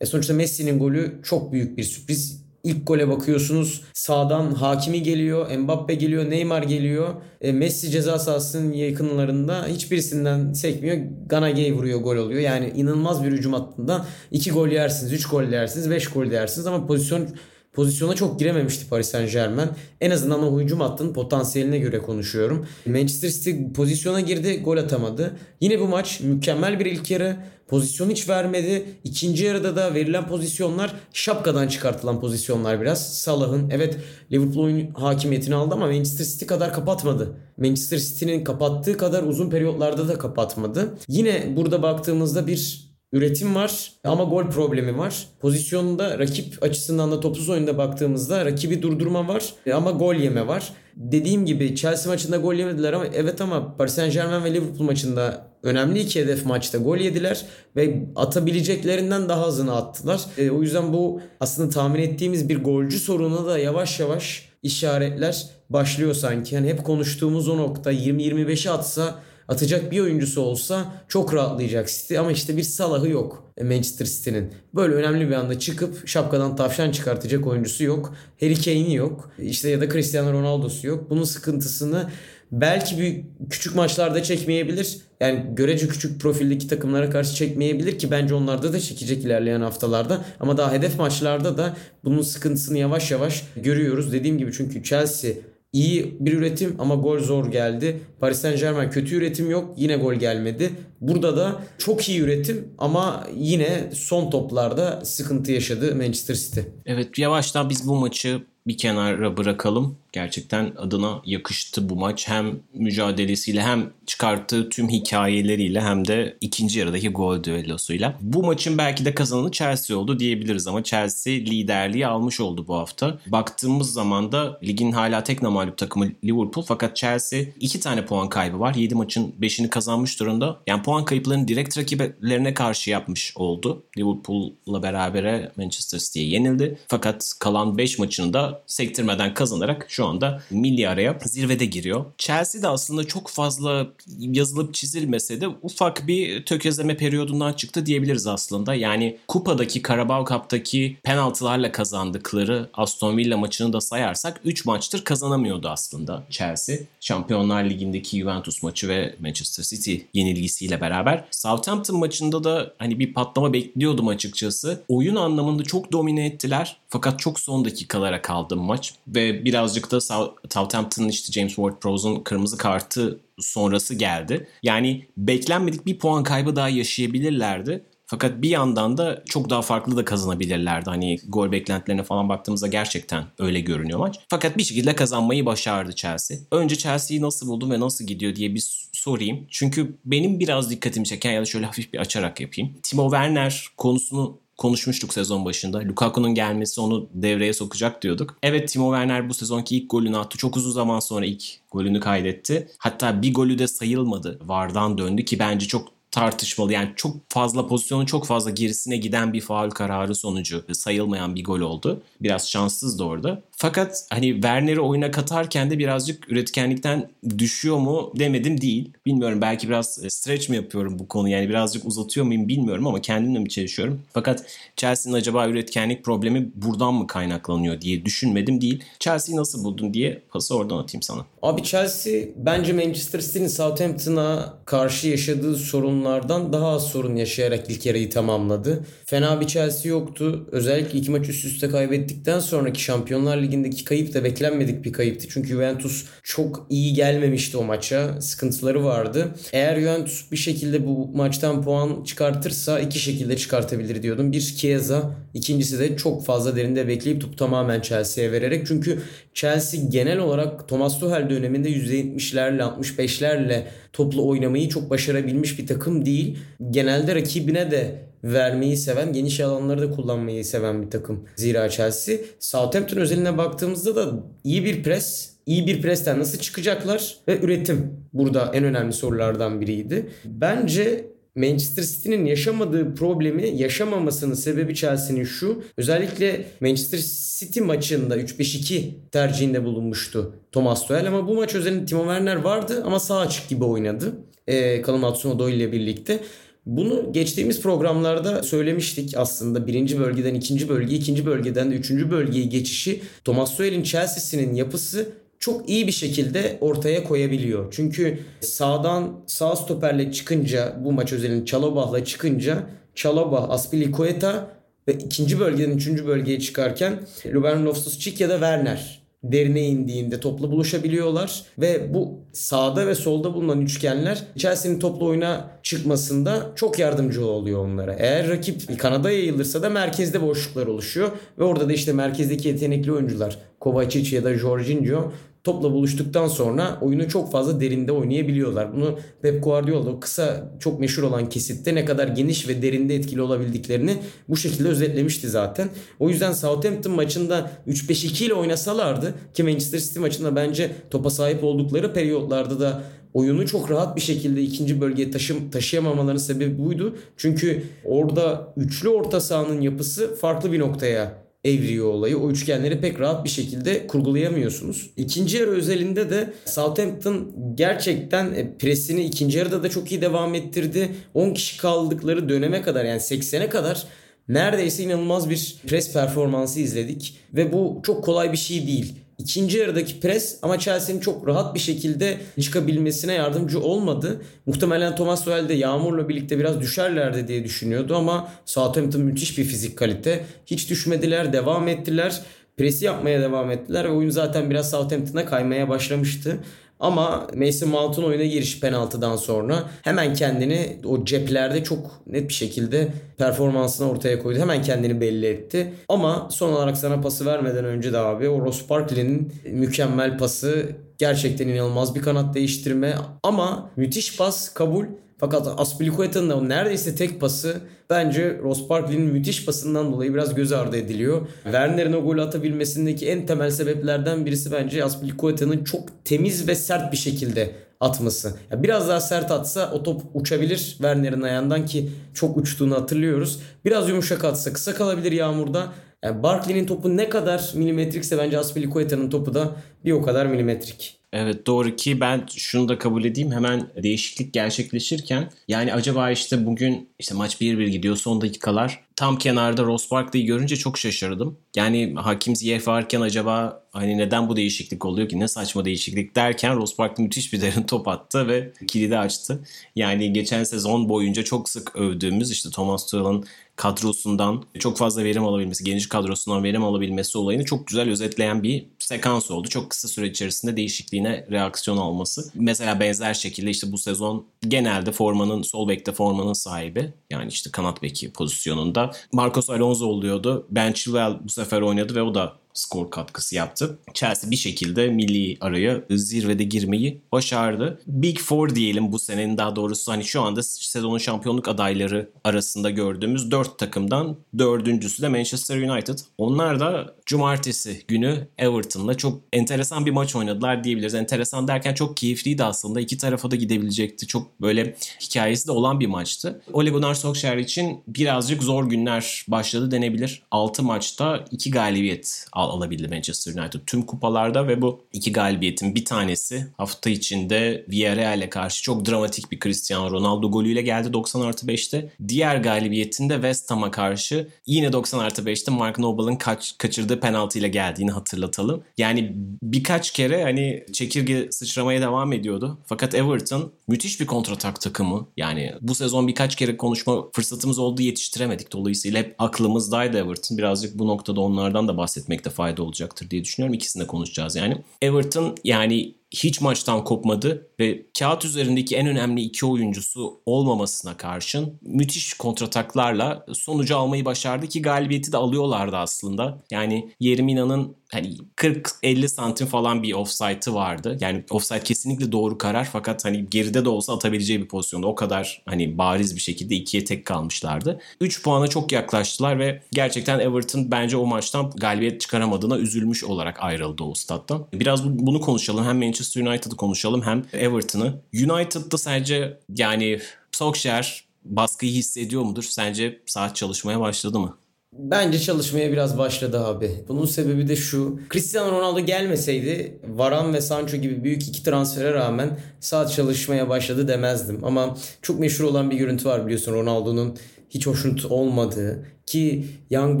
E sonuçta Messi'nin golü çok büyük bir sürpriz. İlk gole bakıyorsunuz sağdan Hakimi geliyor, Mbappe geliyor, Neymar geliyor. E, Messi ceza sahasının yakınlarında hiçbirisinden sekmiyor. Ganagay vuruyor gol oluyor. Yani inanılmaz bir hücum hattından 2 gol yersiniz, 3 gol yersiniz, 5 gol yersiniz ama pozisyon pozisyona çok girememişti Paris Saint Germain. En azından o hücum hattının potansiyeline göre konuşuyorum. Manchester City pozisyona girdi, gol atamadı. Yine bu maç mükemmel bir ilk yarı. Pozisyon hiç vermedi. İkinci yarıda da verilen pozisyonlar şapkadan çıkartılan pozisyonlar biraz. Salah'ın evet Liverpool oyun hakimiyetini aldı ama Manchester City kadar kapatmadı. Manchester City'nin kapattığı kadar uzun periyotlarda da kapatmadı. Yine burada baktığımızda bir üretim var ama gol problemi var. Pozisyonda rakip açısından da topsuz oyunda baktığımızda rakibi durdurma var ama gol yeme var. Dediğim gibi Chelsea maçında gol yemediler ama evet ama Paris Saint Germain ve Liverpool maçında önemli iki hedef maçta gol yediler ve atabileceklerinden daha azını attılar. E, o yüzden bu aslında tahmin ettiğimiz bir golcü sorunu da yavaş yavaş işaretler başlıyor sanki. Yani hep konuştuğumuz o nokta 20-25'e atsa atacak bir oyuncusu olsa çok rahatlayacak City ama işte bir Salah'ı yok Manchester City'nin. Böyle önemli bir anda çıkıp şapkadan tavşan çıkartacak oyuncusu yok. Harry Kane'i yok. İşte ya da Cristiano Ronaldo'su yok. Bunun sıkıntısını belki bir küçük maçlarda çekmeyebilir. Yani görece küçük profildeki takımlara karşı çekmeyebilir ki bence onlarda da çekecek ilerleyen haftalarda. Ama daha hedef maçlarda da bunun sıkıntısını yavaş yavaş görüyoruz. Dediğim gibi çünkü Chelsea iyi bir üretim ama gol zor geldi. Paris Saint Germain kötü üretim yok yine gol gelmedi. Burada da çok iyi üretim ama yine son toplarda sıkıntı yaşadı Manchester City. Evet yavaştan biz bu maçı bir kenara bırakalım. Gerçekten adına yakıştı bu maç. Hem mücadelesiyle hem çıkarttığı tüm hikayeleriyle hem de ikinci yarıdaki gol düellosuyla. Bu maçın belki de kazananı Chelsea oldu diyebiliriz ama Chelsea liderliği almış oldu bu hafta. Baktığımız zaman da ligin hala tek mağlup takımı Liverpool fakat Chelsea iki tane puan kaybı var. 7 maçın 5'ini kazanmış durumda. Yani puan kayıplarını direkt rakiplerine karşı yapmış oldu. Liverpool'la berabere Manchester City'ye yenildi. Fakat kalan 5 maçını da sektirmeden kazanarak şu anda milli araya zirvede giriyor. Chelsea de aslında çok fazla yazılıp çizilmese de ufak bir tökezleme periyodundan çıktı diyebiliriz aslında. Yani kupadaki Carabao Cup'taki penaltılarla kazandıkları Aston Villa maçını da sayarsak 3 maçtır kazanamıyordu aslında Chelsea. Şampiyonlar Ligi'ndeki Juventus maçı ve Manchester City yenilgisiyle beraber. Southampton maçında da hani bir patlama bekliyordum açıkçası. Oyun anlamında çok domine ettiler. Fakat çok son dakikalara kaldı maç. Ve birazcık da Southampton'ın işte James Ward-Prowse'un kırmızı kartı sonrası geldi. Yani beklenmedik bir puan kaybı daha yaşayabilirlerdi. Fakat bir yandan da çok daha farklı da kazanabilirlerdi. Hani gol beklentilerine falan baktığımızda gerçekten öyle görünüyor maç. Fakat bir şekilde kazanmayı başardı Chelsea. Önce Chelsea'yi nasıl buldum ve nasıl gidiyor diye bir sorayım. Çünkü benim biraz dikkatimi çeken ya da şöyle hafif bir açarak yapayım. Timo Werner konusunu konuşmuştuk sezon başında. Lukaku'nun gelmesi onu devreye sokacak diyorduk. Evet Timo Werner bu sezonki ilk golünü attı. Çok uzun zaman sonra ilk golünü kaydetti. Hatta bir golü de sayılmadı. Vardan döndü ki bence çok tartışmalı. Yani çok fazla pozisyonun çok fazla gerisine giden bir faul kararı sonucu sayılmayan bir gol oldu. Biraz şanssız da orada. Fakat hani Werner'i oyuna katarken de birazcık üretkenlikten düşüyor mu demedim değil. Bilmiyorum belki biraz e, stretch mi yapıyorum bu konu yani birazcık uzatıyor muyum bilmiyorum ama kendimle mi çalışıyorum. Fakat Chelsea'nin acaba üretkenlik problemi buradan mı kaynaklanıyor diye düşünmedim değil. Chelsea'yi nasıl buldun diye pası oradan atayım sana. Abi Chelsea bence Manchester City'nin Southampton'a karşı yaşadığı sorunlardan daha az sorun yaşayarak ilk yarıyı tamamladı. Fena bir Chelsea yoktu. Özellikle iki maç üst üste kaybettikten sonraki Şampiyonlar Ligi'ndeki kayıp da beklenmedik bir kayıptı. Çünkü Juventus çok iyi gelmemişti o maça. Sıkıntıları vardı. Eğer Juventus bir şekilde bu maçtan puan çıkartırsa iki şekilde çıkartabilir diyordum. Bir Chiesa, ikincisi de çok fazla derinde bekleyip topu tamamen Chelsea'ye vererek. Çünkü Chelsea genel olarak Thomas Tuchel döneminde %70'lerle 65'lerle toplu oynamayı çok başarabilmiş bir takım değil. Genelde rakibine de vermeyi seven, geniş alanları da kullanmayı seven bir takım. Zira Chelsea. Southampton özeline baktığımızda da iyi bir pres, iyi bir presten nasıl çıkacaklar ve üretim burada en önemli sorulardan biriydi. Bence Manchester City'nin yaşamadığı problemi yaşamamasının sebebi Chelsea'nin şu. Özellikle Manchester City maçında 3-5-2 tercihinde bulunmuştu Thomas Tuchel ama bu maç özelinde Timo Werner vardı ama sağ açık gibi oynadı. Ee, Callum Hudson-Odoi ile birlikte. Bunu geçtiğimiz programlarda söylemiştik aslında. Birinci bölgeden ikinci bölge, ikinci bölgeden de üçüncü bölgeye geçişi Thomas Tuchel'in Chelsea'sinin yapısı çok iyi bir şekilde ortaya koyabiliyor. Çünkü sağdan sağ stoperle çıkınca bu maç özelinde Çalobah'la çıkınca Çalobah, Aspilicueta ve ikinci bölgeden üçüncü bölgeye çıkarken Ruben Loftus-Cheek ya da Werner derine indiğinde topla buluşabiliyorlar ve bu sağda ve solda bulunan üçgenler Chelsea'nin toplu oyuna çıkmasında çok yardımcı oluyor onlara. Eğer rakip kanada yayılırsa da merkezde boşluklar oluşuyor ve orada da işte merkezdeki yetenekli oyuncular Kovacic ya da Jorginho topla buluştuktan sonra oyunu çok fazla derinde oynayabiliyorlar. Bunu Pep Guardiola kısa çok meşhur olan kesitte ne kadar geniş ve derinde etkili olabildiklerini bu şekilde özetlemişti zaten. O yüzden Southampton maçında 3-5-2 ile oynasalardı ki Manchester City maçında bence topa sahip oldukları periyotlarda da oyunu çok rahat bir şekilde ikinci bölgeye taşım, taşıyamamalarının sebebi buydu. Çünkü orada üçlü orta sahanın yapısı farklı bir noktaya evriyor olayı. O üçgenleri pek rahat bir şekilde kurgulayamıyorsunuz. İkinci yarı özelinde de Southampton gerçekten e, presini ikinci yarıda da çok iyi devam ettirdi. 10 kişi kaldıkları döneme kadar yani 80'e kadar neredeyse inanılmaz bir pres performansı izledik. Ve bu çok kolay bir şey değil. İkinci yarıdaki pres ama Chelsea'nin çok rahat bir şekilde çıkabilmesine yardımcı olmadı. Muhtemelen Thomas Tuchel de Yağmur'la birlikte biraz düşerlerdi diye düşünüyordu ama Southampton müthiş bir fizik kalite. Hiç düşmediler, devam ettiler. Presi yapmaya devam ettiler ve oyun zaten biraz Southampton'a kaymaya başlamıştı. Ama Mason Mount'un oyuna giriş penaltıdan sonra hemen kendini o ceplerde çok net bir şekilde performansını ortaya koydu. Hemen kendini belli etti. Ama son olarak sana pası vermeden önce de abi o Ross Barkley'nin mükemmel pası gerçekten inanılmaz bir kanat değiştirme ama müthiş pas kabul fakat Aspilicueta'nın da neredeyse tek pası bence Ross Barkley'nin müthiş pasından dolayı biraz göz ardı ediliyor. Werner'in o golü atabilmesindeki en temel sebeplerden birisi bence Aspilicueta'nın çok temiz ve sert bir şekilde atması. Ya biraz daha sert atsa o top uçabilir Werner'in ayağından ki çok uçtuğunu hatırlıyoruz. Biraz yumuşak atsa kısa kalabilir yağmurda. Yani Barkley'nin topu ne kadar milimetrikse bence Aspilicueta'nın topu da bir o kadar milimetrik. Evet doğru ki ben şunu da kabul edeyim hemen değişiklik gerçekleşirken yani acaba işte bugün işte maç 1-1 gidiyor son dakikalar tam kenarda Ross Barkley'i görünce çok şaşırdım. Yani Hakim Ziyech varken acaba hani neden bu değişiklik oluyor ki ne saçma değişiklik derken Ross Barkley müthiş bir derin top attı ve kilidi açtı. Yani geçen sezon boyunca çok sık övdüğümüz işte Thomas Tuchel'ın kadrosundan çok fazla verim alabilmesi, geniş kadrosundan verim alabilmesi olayını çok güzel özetleyen bir sekans oldu. Çok kısa süre içerisinde değişikliğine reaksiyon alması. Mesela benzer şekilde işte bu sezon genelde formanın sol bekte formanın sahibi yani işte kanat beki pozisyonunda Marcos Alonso oluyordu. Ben Chilwell bu sefer oynadı ve o da skor katkısı yaptı. Chelsea bir şekilde milli araya zirvede girmeyi başardı. Big Four diyelim bu senenin daha doğrusu hani şu anda sezonun şampiyonluk adayları arasında gördüğümüz dört takımdan dördüncüsü de Manchester United. Onlar da cumartesi günü Everton'la çok enteresan bir maç oynadılar diyebiliriz. Enteresan derken çok keyifliydi aslında. İki tarafa da gidebilecekti. Çok böyle hikayesi de olan bir maçtı. Ole Gunnar Solskjaer için birazcık zor günler başladı denebilir. 6 maçta 2 galibiyet al alabildi Manchester United tüm kupalarda ve bu iki galibiyetin bir tanesi hafta içinde Villarreal'e karşı çok dramatik bir Cristiano Ronaldo golüyle geldi 90 artı 5'te. Diğer galibiyetinde West Ham'a karşı yine 90 artı 5'te Mark Noble'ın kaç, kaçırdığı penaltıyla geldiğini hatırlatalım. Yani birkaç kere hani çekirge sıçramaya devam ediyordu. Fakat Everton müthiş bir kontratak takımı. Yani bu sezon birkaç kere konuşma fırsatımız oldu yetiştiremedik. Dolayısıyla hep aklımızdaydı Everton. Birazcık bu noktada onlardan da bahsetmekte fayda olacaktır diye düşünüyorum. İkisini de konuşacağız yani. Everton yani hiç maçtan kopmadı ve kağıt üzerindeki en önemli iki oyuncusu olmamasına karşın müthiş kontrataklarla sonucu almayı başardı ki galibiyeti de alıyorlardı aslında. Yani Yermina'nın hani 40-50 santim falan bir offside'ı vardı. Yani offside kesinlikle doğru karar fakat hani geride de olsa atabileceği bir pozisyonda o kadar hani bariz bir şekilde ikiye tek kalmışlardı. 3 puana çok yaklaştılar ve gerçekten Everton bence o maçtan galibiyet çıkaramadığına üzülmüş olarak ayrıldı o stat'tan. Biraz bunu konuşalım. Hem Manchester United'ı konuşalım hem Everton'ı. United'da sence yani Solskjaer baskıyı hissediyor mudur? Sence saat çalışmaya başladı mı? Bence çalışmaya biraz başladı abi. Bunun sebebi de şu. Cristiano Ronaldo gelmeseydi Varan ve Sancho gibi büyük iki transfere rağmen saat çalışmaya başladı demezdim. Ama çok meşhur olan bir görüntü var biliyorsun Ronaldo'nun hiç hoşnut olmadığı ki Young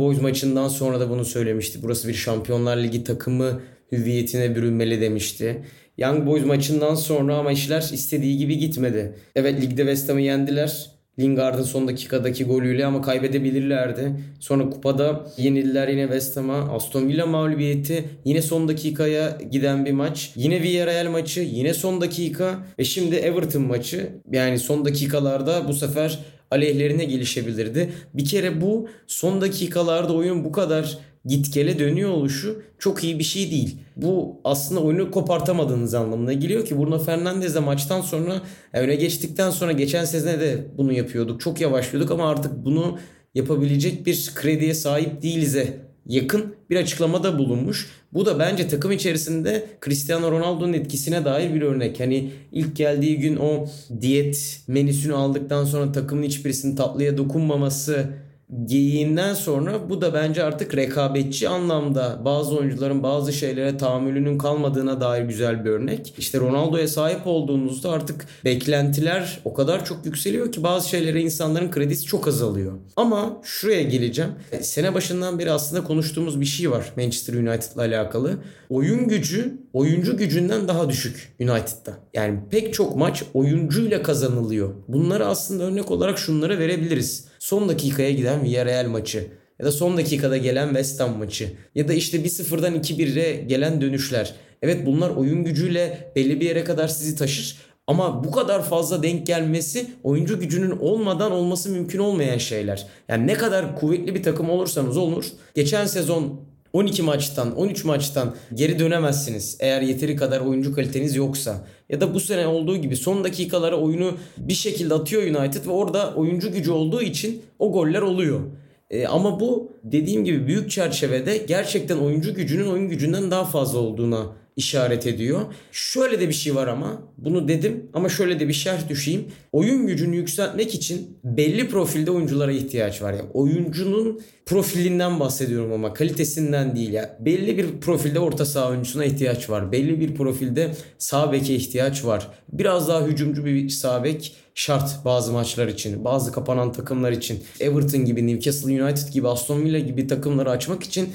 Boys maçından sonra da bunu söylemişti. Burası bir Şampiyonlar Ligi takımı hüviyetine bürünmeli demişti. Young Boys maçından sonra ama işler istediği gibi gitmedi. Evet ligde West Ham'ı yendiler. Lingard'ın son dakikadaki golüyle ama kaybedebilirlerdi. Sonra kupada yenildiler yine West Ham'a. Aston Villa mağlubiyeti. Yine son dakikaya giden bir maç. Yine Villarreal maçı. Yine son dakika. Ve şimdi Everton maçı. Yani son dakikalarda bu sefer aleyhlerine gelişebilirdi. Bir kere bu son dakikalarda oyun bu kadar git dönüyor oluşu çok iyi bir şey değil. Bu aslında oyunu kopartamadığınız anlamına geliyor ki Bruno Fernandes de maçtan sonra öne geçtikten sonra geçen sezene de bunu yapıyorduk. Çok yavaşlıyorduk ama artık bunu yapabilecek bir krediye sahip değiliz'e yakın bir açıklamada bulunmuş. Bu da bence takım içerisinde Cristiano Ronaldo'nun etkisine dair bir örnek. Hani ilk geldiği gün o diyet menüsünü aldıktan sonra takımın hiçbirisinin tatlıya dokunmaması geyiğinden sonra bu da bence artık rekabetçi anlamda bazı oyuncuların bazı şeylere tahammülünün kalmadığına dair güzel bir örnek. İşte Ronaldo'ya sahip olduğunuzda artık beklentiler o kadar çok yükseliyor ki bazı şeylere insanların kredisi çok azalıyor. Ama şuraya geleceğim. Sene başından beri aslında konuştuğumuz bir şey var Manchester United'la alakalı. Oyun gücü oyuncu gücünden daha düşük United'da. Yani pek çok maç oyuncuyla kazanılıyor. Bunları aslında örnek olarak şunlara verebiliriz. Son dakikaya giden Villarreal maçı ya da son dakikada gelen West Ham maçı ya da işte 1-0'dan 2-1'e gelen dönüşler. Evet bunlar oyun gücüyle belli bir yere kadar sizi taşır ama bu kadar fazla denk gelmesi oyuncu gücünün olmadan olması mümkün olmayan şeyler. Yani ne kadar kuvvetli bir takım olursanız olur. Geçen sezon 12 maçtan 13 maçtan geri dönemezsiniz eğer yeteri kadar oyuncu kaliteniz yoksa. Ya da bu sene olduğu gibi son dakikalara oyunu bir şekilde atıyor United ve orada oyuncu gücü olduğu için o goller oluyor. E, ama bu dediğim gibi büyük çerçevede gerçekten oyuncu gücünün oyun gücünden daha fazla olduğuna işaret ediyor. Şöyle de bir şey var ama bunu dedim ama şöyle de bir şerh düşeyim. Oyun gücünü yükseltmek için belli profilde oyunculara ihtiyaç var. Yani oyuncunun profilinden bahsediyorum ama kalitesinden değil ya. Belli bir profilde orta saha oyuncusuna ihtiyaç var. Belli bir profilde sağ beke ihtiyaç var. Biraz daha hücumcu bir sağ bek şart bazı maçlar için. Bazı kapanan takımlar için. Everton gibi, Newcastle United gibi, Aston Villa gibi takımları açmak için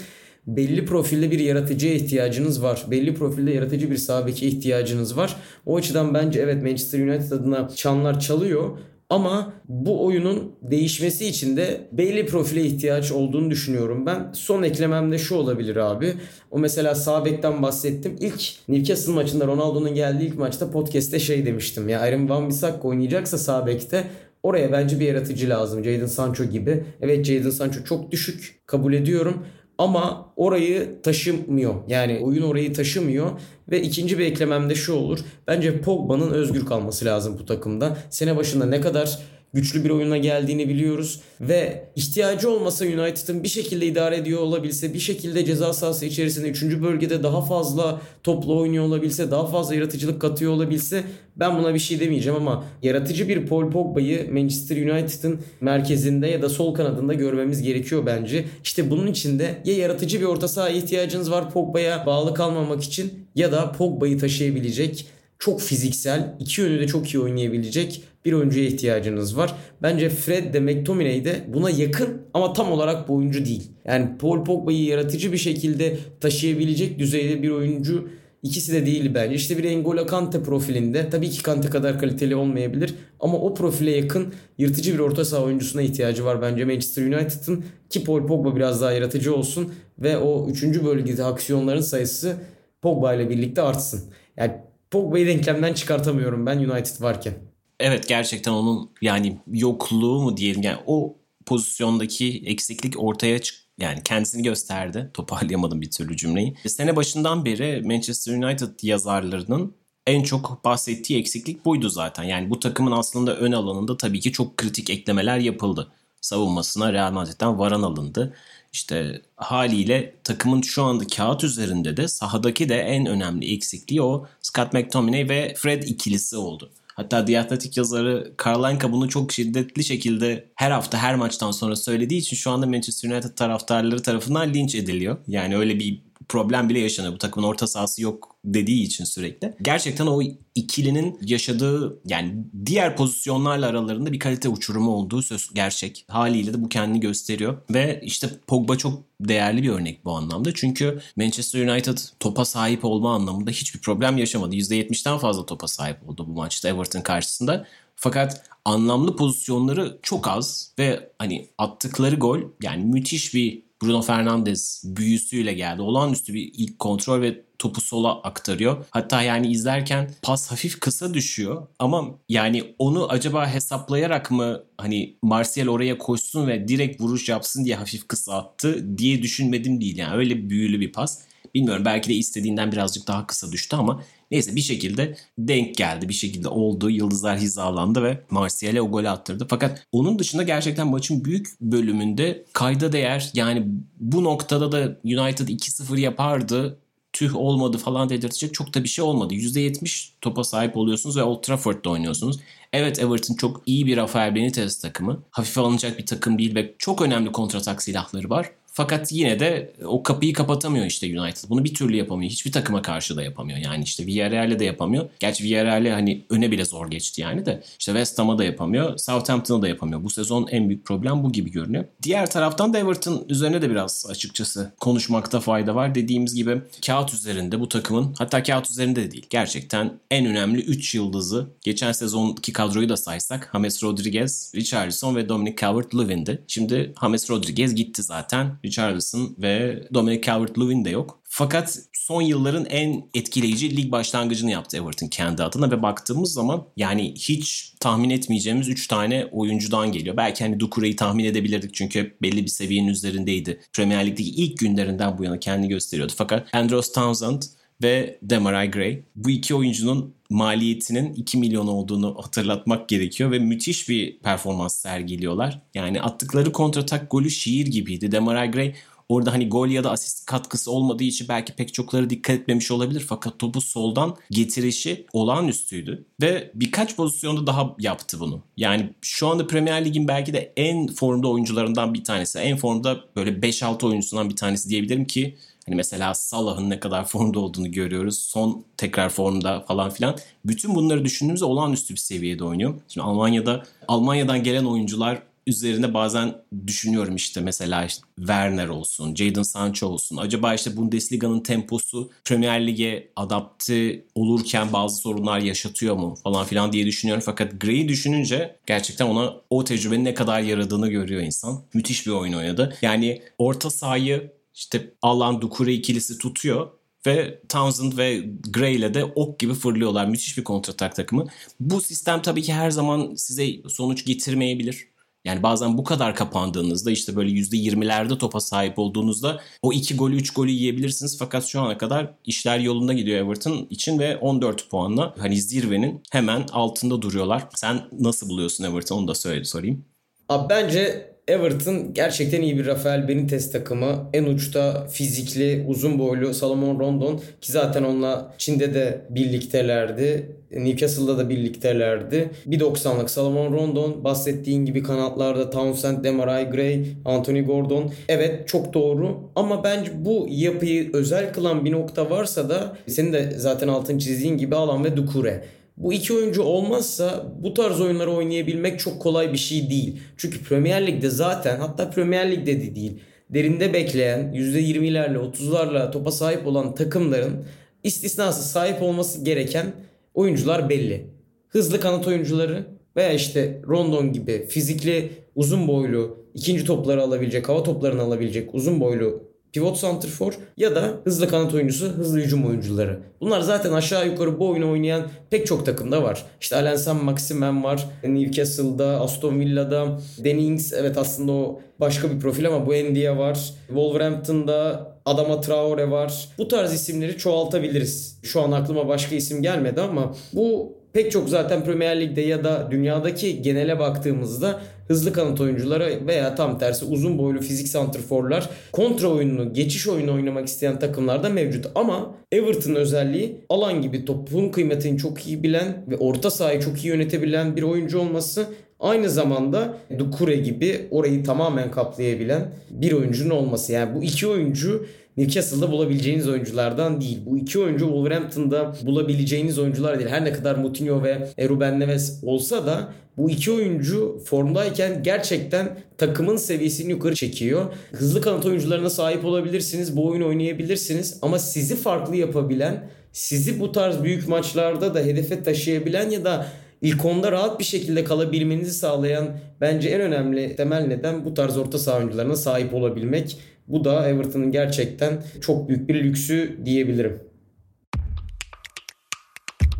belli profilde bir yaratıcıya ihtiyacınız var. Belli profilde yaratıcı bir sağ ihtiyacınız var. O açıdan bence evet Manchester United adına çanlar çalıyor. Ama bu oyunun değişmesi için de belli profile ihtiyaç olduğunu düşünüyorum ben. Son eklemem de şu olabilir abi. O mesela sağ bekten bahsettim. İlk Newcastle maçında Ronaldo'nun geldiği ilk maçta podcast'te şey demiştim. Ya Aaron Van Bissaka oynayacaksa sağ bekte oraya bence bir yaratıcı lazım. Jadon Sancho gibi. Evet Jadon Sancho çok düşük kabul ediyorum. Ama orayı taşımıyor. Yani oyun orayı taşımıyor. Ve ikinci bir eklemem de şu olur. Bence Pogba'nın özgür kalması lazım bu takımda. Sene başında ne kadar güçlü bir oyuna geldiğini biliyoruz. Ve ihtiyacı olmasa United'ın bir şekilde idare ediyor olabilse, bir şekilde ceza sahası içerisinde 3. bölgede daha fazla toplu oynuyor olabilse, daha fazla yaratıcılık katıyor olabilse ben buna bir şey demeyeceğim ama yaratıcı bir Paul Pogba'yı Manchester United'ın merkezinde ya da sol kanadında görmemiz gerekiyor bence. İşte bunun için de ya yaratıcı bir orta saha ihtiyacınız var Pogba'ya bağlı kalmamak için ya da Pogba'yı taşıyabilecek çok fiziksel, iki yönü de çok iyi oynayabilecek bir oyuncuya ihtiyacınız var. Bence Fred de McTominay de buna yakın ama tam olarak bu oyuncu değil. Yani Paul Pogba'yı yaratıcı bir şekilde taşıyabilecek düzeyde bir oyuncu ikisi de değil bence. İşte bir N'Golo Kante profilinde tabii ki Kante kadar kaliteli olmayabilir ama o profile yakın yırtıcı bir orta saha oyuncusuna ihtiyacı var bence Manchester United'ın ki Paul Pogba biraz daha yaratıcı olsun ve o 3. bölgede aksiyonların sayısı Pogba ile birlikte artsın. Yani Pogba'yı denklemden çıkartamıyorum ben United varken. Evet gerçekten onun yani yokluğu mu diyelim yani o pozisyondaki eksiklik ortaya çık yani kendisini gösterdi. Toparlayamadım bir türlü cümleyi. Sene başından beri Manchester United yazarlarının en çok bahsettiği eksiklik buydu zaten. Yani bu takımın aslında ön alanında tabii ki çok kritik eklemeler yapıldı. Savunmasına Real Madrid'den varan alındı. İşte haliyle takımın şu anda kağıt üzerinde de sahadaki de en önemli eksikliği o Scott McTominay ve Fred ikilisi oldu. Hatta Athletic yazarı Karolinka bunu çok şiddetli şekilde her hafta her maçtan sonra söylediği için şu anda Manchester United taraftarları tarafından linç ediliyor. Yani öyle bir problem bile yaşanıyor. Bu takımın orta sahası yok dediği için sürekli. Gerçekten o ikilinin yaşadığı yani diğer pozisyonlarla aralarında bir kalite uçurumu olduğu söz gerçek. Haliyle de bu kendini gösteriyor. Ve işte Pogba çok değerli bir örnek bu anlamda. Çünkü Manchester United topa sahip olma anlamında hiçbir problem yaşamadı. %70'den fazla topa sahip oldu bu maçta Everton karşısında. Fakat anlamlı pozisyonları çok az ve hani attıkları gol yani müthiş bir Bruno Fernandes büyüsüyle geldi. Olağanüstü bir ilk kontrol ve topu sola aktarıyor. Hatta yani izlerken pas hafif kısa düşüyor ama yani onu acaba hesaplayarak mı hani Martial oraya koşsun ve direkt vuruş yapsın diye hafif kısa attı diye düşünmedim değil yani öyle büyülü bir pas. Bilmiyorum belki de istediğinden birazcık daha kısa düştü ama neyse bir şekilde denk geldi. Bir şekilde oldu. Yıldızlar hizalandı ve Martial'e o golü attırdı. Fakat onun dışında gerçekten maçın büyük bölümünde kayda değer yani bu noktada da United 2-0 yapardı tüh olmadı falan dedirtecek çok da bir şey olmadı. %70 topa sahip oluyorsunuz ve Old Trafford'da oynuyorsunuz. Evet Everton çok iyi bir Rafael Benitez takımı. Hafife alınacak bir takım değil ve çok önemli kontratak silahları var. Fakat yine de o kapıyı kapatamıyor işte United. Bunu bir türlü yapamıyor. Hiçbir takıma karşı da yapamıyor. Yani işte Villarreal'e de yapamıyor. Gerçi Villarreal'e hani öne bile zor geçti yani de. İşte West Ham'a da yapamıyor. Southampton'a da yapamıyor. Bu sezon en büyük problem bu gibi görünüyor. Diğer taraftan da Everton üzerine de biraz açıkçası konuşmakta fayda var. Dediğimiz gibi kağıt üzerinde bu takımın hatta kağıt üzerinde de değil. Gerçekten en önemli 3 yıldızı geçen sezonki kadroyu da saysak James Rodriguez, Richarlison ve Dominic Calvert-Lewin'di. Şimdi James Rodriguez gitti zaten. Richarlison ve Dominic Calvert-Lewin de yok. Fakat son yılların en etkileyici lig başlangıcını yaptı Everton kendi adına ve baktığımız zaman yani hiç tahmin etmeyeceğimiz 3 tane oyuncudan geliyor. Belki hani Dukure'yi tahmin edebilirdik çünkü belli bir seviyenin üzerindeydi. Premier Lig'deki ilk günlerinden bu yana kendini gösteriyordu. Fakat Andros Townsend ve Demarai Gray. Bu iki oyuncunun maliyetinin 2 milyon olduğunu hatırlatmak gerekiyor ve müthiş bir performans sergiliyorlar. Yani attıkları kontratak golü şiir gibiydi. Demarai Gray Orada hani gol ya da asist katkısı olmadığı için belki pek çokları dikkat etmemiş olabilir. Fakat topu soldan getirişi olağanüstüydü. Ve birkaç pozisyonda daha yaptı bunu. Yani şu anda Premier Lig'in belki de en formda oyuncularından bir tanesi. En formda böyle 5-6 oyuncusundan bir tanesi diyebilirim ki Hani mesela Salah'ın ne kadar formda olduğunu görüyoruz. Son tekrar formda falan filan. Bütün bunları düşündüğümüzde olağanüstü bir seviyede oynuyor. Şimdi Almanya'da Almanya'dan gelen oyuncular üzerine bazen düşünüyorum işte mesela işte Werner olsun, Jadon Sancho olsun. Acaba işte Bundesliga'nın temposu Premier Lig'e adapte olurken bazı sorunlar yaşatıyor mu falan filan diye düşünüyorum. Fakat Gray'i düşününce gerçekten ona o tecrübenin ne kadar yaradığını görüyor insan. Müthiş bir oyun oynadı. Yani orta sahayı işte Alan Dukure ikilisi tutuyor ve Townsend ve Gray ile de ok gibi fırlıyorlar. Müthiş bir kontratak takımı. Bu sistem tabii ki her zaman size sonuç getirmeyebilir. Yani bazen bu kadar kapandığınızda işte böyle %20'lerde topa sahip olduğunuzda o 2 golü 3 golü yiyebilirsiniz. Fakat şu ana kadar işler yolunda gidiyor Everton için ve 14 puanla hani zirvenin hemen altında duruyorlar. Sen nasıl buluyorsun Everton onu da söyle sorayım. Abi bence Everton gerçekten iyi bir Rafael Benitez takımı. En uçta fizikli, uzun boylu Salomon Rondon ki zaten onunla Çin'de de birliktelerdi. Newcastle'da da birliktelerdi. 1.90'lık Salomon Rondon. Bahsettiğin gibi kanatlarda Townsend, Demarai Gray, Anthony Gordon. Evet çok doğru ama bence bu yapıyı özel kılan bir nokta varsa da senin de zaten altın çizdiğin gibi Alan ve Dukure. Bu iki oyuncu olmazsa bu tarz oyunları oynayabilmek çok kolay bir şey değil. Çünkü Premier Lig'de zaten hatta Premier Lig'de de değil derinde bekleyen %20'lerle 30'larla topa sahip olan takımların istisnasız sahip olması gereken oyuncular belli. Hızlı kanat oyuncuları veya işte Rondon gibi fizikli uzun boylu ikinci topları alabilecek hava toplarını alabilecek uzun boylu pivot santrfor ya da hızlı kanat oyuncusu, hızlı hücum oyuncuları. Bunlar zaten aşağı yukarı bu oyunu oynayan pek çok takımda var. İşte Alan Sam Maximen var. Newcastle'da, Aston Villa'da, Danny evet aslında o başka bir profil ama bu Endia var. Wolverhampton'da Adama Traore var. Bu tarz isimleri çoğaltabiliriz. Şu an aklıma başka isim gelmedi ama bu pek çok zaten Premier Lig'de ya da dünyadaki genele baktığımızda hızlı kanat oyunculara veya tam tersi uzun boylu fizik santrforlar kontra oyununu, geçiş oyunu oynamak isteyen takımlarda mevcut. Ama Everton özelliği alan gibi topun kıymetini çok iyi bilen ve orta sahayı çok iyi yönetebilen bir oyuncu olması Aynı zamanda Dukure gibi orayı tamamen kaplayabilen bir oyuncunun olması. Yani bu iki oyuncu Newcastle'da bulabileceğiniz oyunculardan değil. Bu iki oyuncu Wolverhampton'da bulabileceğiniz oyuncular değil. Her ne kadar Moutinho ve Ruben Neves olsa da bu iki oyuncu formdayken gerçekten takımın seviyesini yukarı çekiyor. Hızlı kanat oyuncularına sahip olabilirsiniz. Bu oyunu oynayabilirsiniz. Ama sizi farklı yapabilen, sizi bu tarz büyük maçlarda da hedefe taşıyabilen ya da ilk onda rahat bir şekilde kalabilmenizi sağlayan bence en önemli temel neden bu tarz orta saha oyuncularına sahip olabilmek. Bu da Everton'ın gerçekten çok büyük bir lüksü diyebilirim.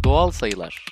Doğal sayılar.